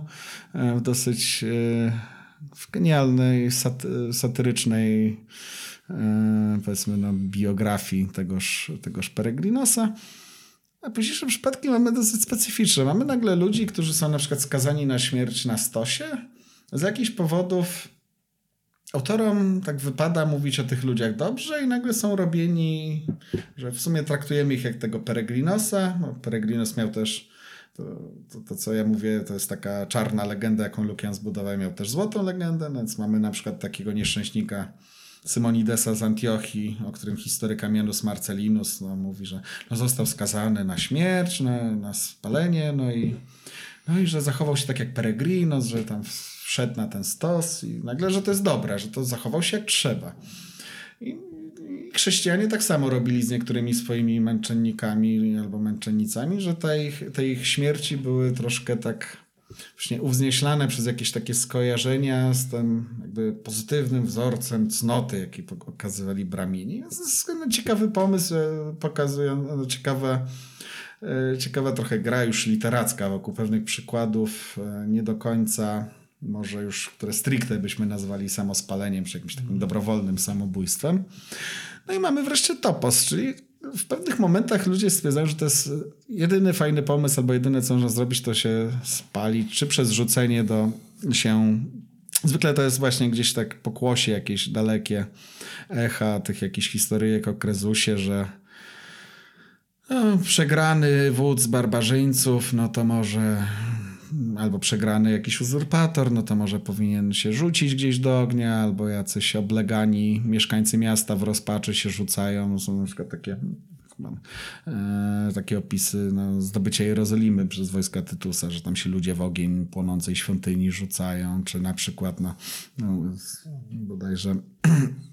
e, w dosyć e, w genialnej, satyrycznej e, powiedzmy no, biografii tegoż, tegoż Peregrinosa. A późniejsze przypadki mamy dosyć specyficzne. Mamy nagle ludzi, którzy są na przykład skazani na śmierć na stosie. Z jakichś powodów autorom tak wypada mówić o tych ludziach dobrze i nagle są robieni, że w sumie traktujemy ich jak tego Peregrinosa. No, Peregrinos miał też to, to, to, co ja mówię, to jest taka czarna legenda, jaką Lukian zbudował. Miał też złotą legendę, więc mamy na przykład takiego nieszczęśnika Symonidesa z Antiochii, o którym historyk Amianus Marcellinus no, mówi, że no, został skazany na śmierć, na, na spalenie, no i, no i że zachował się tak jak Peregrinos, że tam wszedł na ten stos i nagle, że to jest dobre, że to zachował się jak trzeba. I, i chrześcijanie tak samo robili z niektórymi swoimi męczennikami albo męczennicami, że te ich, te ich śmierci były troszkę tak właśnie uwznieślane przez jakieś takie skojarzenia z tym jakby pozytywnym wzorcem cnoty, jaki pokazywali bramini. To jest no, ciekawy pomysł, e, pokazują no, ciekawe, e, ciekawa trochę gra już literacka wokół pewnych przykładów, e, nie do końca może już, które stricte byśmy nazwali samospaleniem, czy jakimś takim dobrowolnym samobójstwem. No i mamy wreszcie topos, czyli w pewnych momentach ludzie stwierdzają, że to jest jedyny fajny pomysł, albo jedyne, co można zrobić, to się spalić, czy przez rzucenie do się. Zwykle to jest właśnie gdzieś tak pokłosie jakieś dalekie echa tych jakichś historyjek o Krezusie, że no, przegrany wódz barbarzyńców, no to może albo przegrany jakiś uzurpator, no to może powinien się rzucić gdzieś do ognia, albo jacyś oblegani mieszkańcy miasta w rozpaczy się rzucają. Są na przykład takie mam e, takie opisy no, zdobycia Jerozolimy przez wojska Tytusa, że tam się ludzie w ogień płonącej świątyni rzucają, czy na przykład no, no bodajże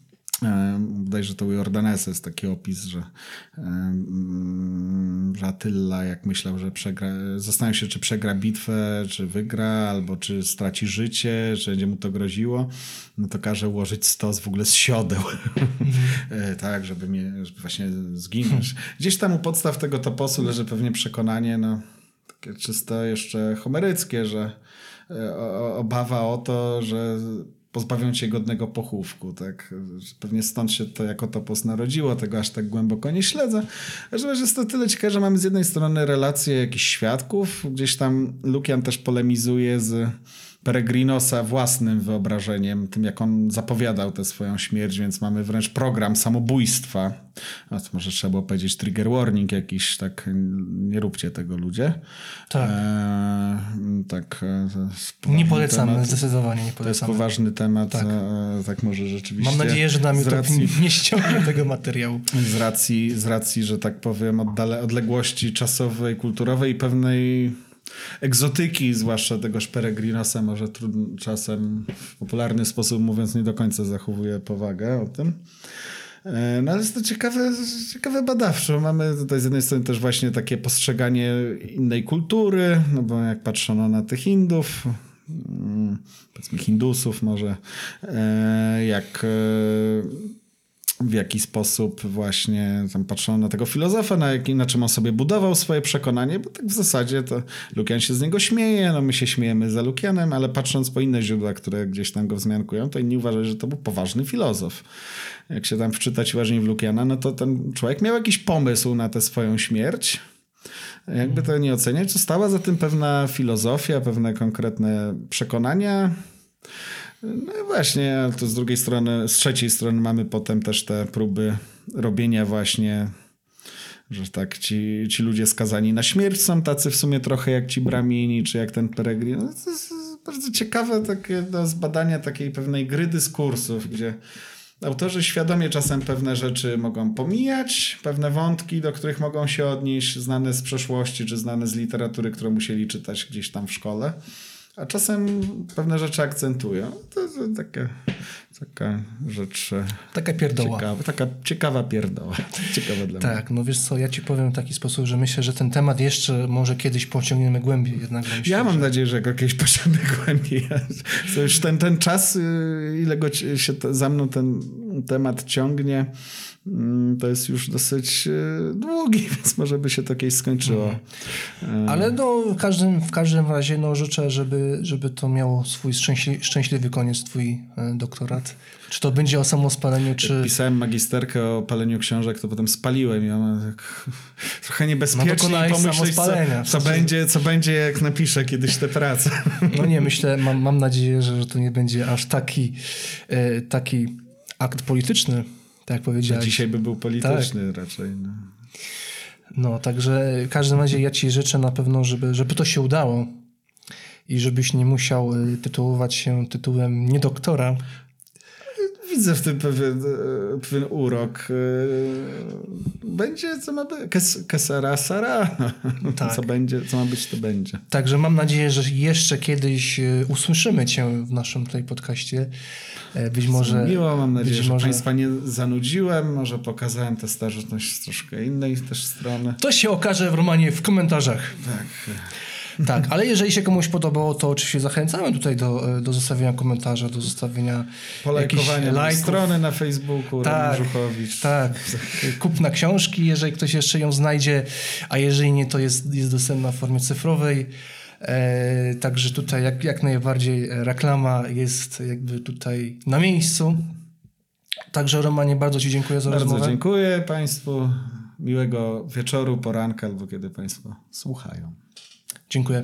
Bodajże to u Jordanesa jest taki opis, że, że Attila jak myślał, że przegra, zastanawiał się, czy przegra bitwę, czy wygra, albo czy straci życie, czy będzie mu to groziło, no to każe ułożyć stos w ogóle z siodeł, mm. tak, żeby, mnie, żeby właśnie zginąć. Gdzieś tam u podstaw tego toposu leży pewnie przekonanie, no takie czysto jeszcze homeryckie, że e, obawa o to, że pozbawią cię godnego pochówku, tak? Pewnie stąd się to jako topos narodziło, tego aż tak głęboko nie śledzę. że jest to tyle ciekawe, że mamy z jednej strony relacje jakichś świadków, gdzieś tam Lukian też polemizuje z Peregrinosa własnym wyobrażeniem, tym jak on zapowiadał tę swoją śmierć, więc mamy wręcz program samobójstwa. A to może trzeba było powiedzieć trigger warning jakiś, tak nie róbcie tego ludzie. Tak. E, tak e, nie polecamy, temat. zdecydowanie nie polecamy. To jest poważny temat, tak, e, tak może rzeczywiście. Mam nadzieję, że nam YouTube racji, nie ściągnie tego materiału. Z racji, z racji, że tak powiem, oddale, odległości czasowej, kulturowej i pewnej egzotyki, zwłaszcza tegoż Peregrinosa, może trudno, czasem w popularny sposób mówiąc nie do końca zachowuje powagę o tym. E, no ale jest to ciekawe, ciekawe badawczo. Mamy tutaj z jednej strony też właśnie takie postrzeganie innej kultury, no bo jak patrzono na tych Hindów, mm, powiedzmy Hindusów może, e, jak e, w jaki sposób właśnie tam patrzono na tego filozofa, na, jak, na czym on sobie budował swoje przekonanie, bo tak w zasadzie to Lukian się z niego śmieje, no my się śmiejemy za Lukianem, ale patrząc po inne źródła, które gdzieś tam go wzmiankują, to inni uważają, że to był poważny filozof. Jak się tam wczytać uważnie w Lukiana, no to ten człowiek miał jakiś pomysł na tę swoją śmierć, jakby to nie oceniać, to stała za tym pewna filozofia, pewne konkretne przekonania, no i właśnie, to z drugiej strony, z trzeciej strony mamy potem też te próby robienia właśnie, że tak, ci, ci ludzie skazani na śmierć są tacy w sumie trochę jak ci Bramini, czy jak ten Peregrin. No to jest bardzo ciekawe takie no, zbadanie takiej pewnej gry dyskursów, gdzie autorzy świadomie czasem pewne rzeczy mogą pomijać, pewne wątki, do których mogą się odnieść, znane z przeszłości, czy znane z literatury, którą musieli czytać gdzieś tam w szkole a czasem pewne rzeczy akcentują. To, to taka, taka rzecz. E, taka pierdoła. Ciekawa, taka ciekawa pierdoła. Ciekawa dla tak, mnie. no wiesz co, ja ci powiem w taki sposób, że myślę, że ten temat jeszcze może kiedyś pociągniemy głębiej. Jednak myślę, ja mam że... nadzieję, że go kiedyś pociągniemy głębiej. To już ten, ten czas, y, ile go się za mną ten temat ciągnie, to jest już dosyć e, długi, więc może by się to kiedyś skończyło. Mhm. Ale no, w, każdym, w każdym razie no, życzę, żeby, żeby to miało swój szczęśliwy, szczęśliwy koniec, twój e, doktorat. Czy to będzie o samospaleniu, czy... Jak pisałem magisterkę o paleniu książek, to potem spaliłem ona tak trochę niebezpiecznie no, pomyśleć, co, co, będzie, co będzie, jak napiszę kiedyś tę pracę. No nie, myślę, mam, mam nadzieję, że, że to nie będzie aż taki, e, taki akt polityczny, tak powiedziałeś. dzisiaj by był polityczny tak. raczej. No. no, także w każdym razie ja ci życzę na pewno, żeby, żeby to się udało i żebyś nie musiał y, tytułować się tytułem nie doktora, widzę w tym pewien, e, pewien urok. E, będzie, co ma być. Kes, kesara Sara. Tak. Co będzie, co ma być, to będzie. Także mam nadzieję, że jeszcze kiedyś e, usłyszymy cię w naszym tutaj podcaście. Być może... Miło, mam nadzieję, że może... Państwa nie zanudziłem. Może pokazałem tę starożytność z troszkę innej też strony. To się okaże w Romanie w komentarzach. Tak. Tak, ale jeżeli się komuś podobało, to oczywiście zachęcamy tutaj do, e, do zostawienia komentarza, do zostawienia Polajkowania jakichś mojej lajków. strony na Facebooku, Tak, Żuchowicz. tak. Kupna książki, jeżeli ktoś jeszcze ją znajdzie, a jeżeli nie, to jest, jest dostępna w formie cyfrowej. E, także tutaj jak, jak najbardziej reklama jest jakby tutaj na miejscu. Także Romanie, bardzo Ci dziękuję za Bardzo rozmowę. dziękuję Państwu. Miłego wieczoru, poranka albo kiedy Państwo słuchają. Dziękuję.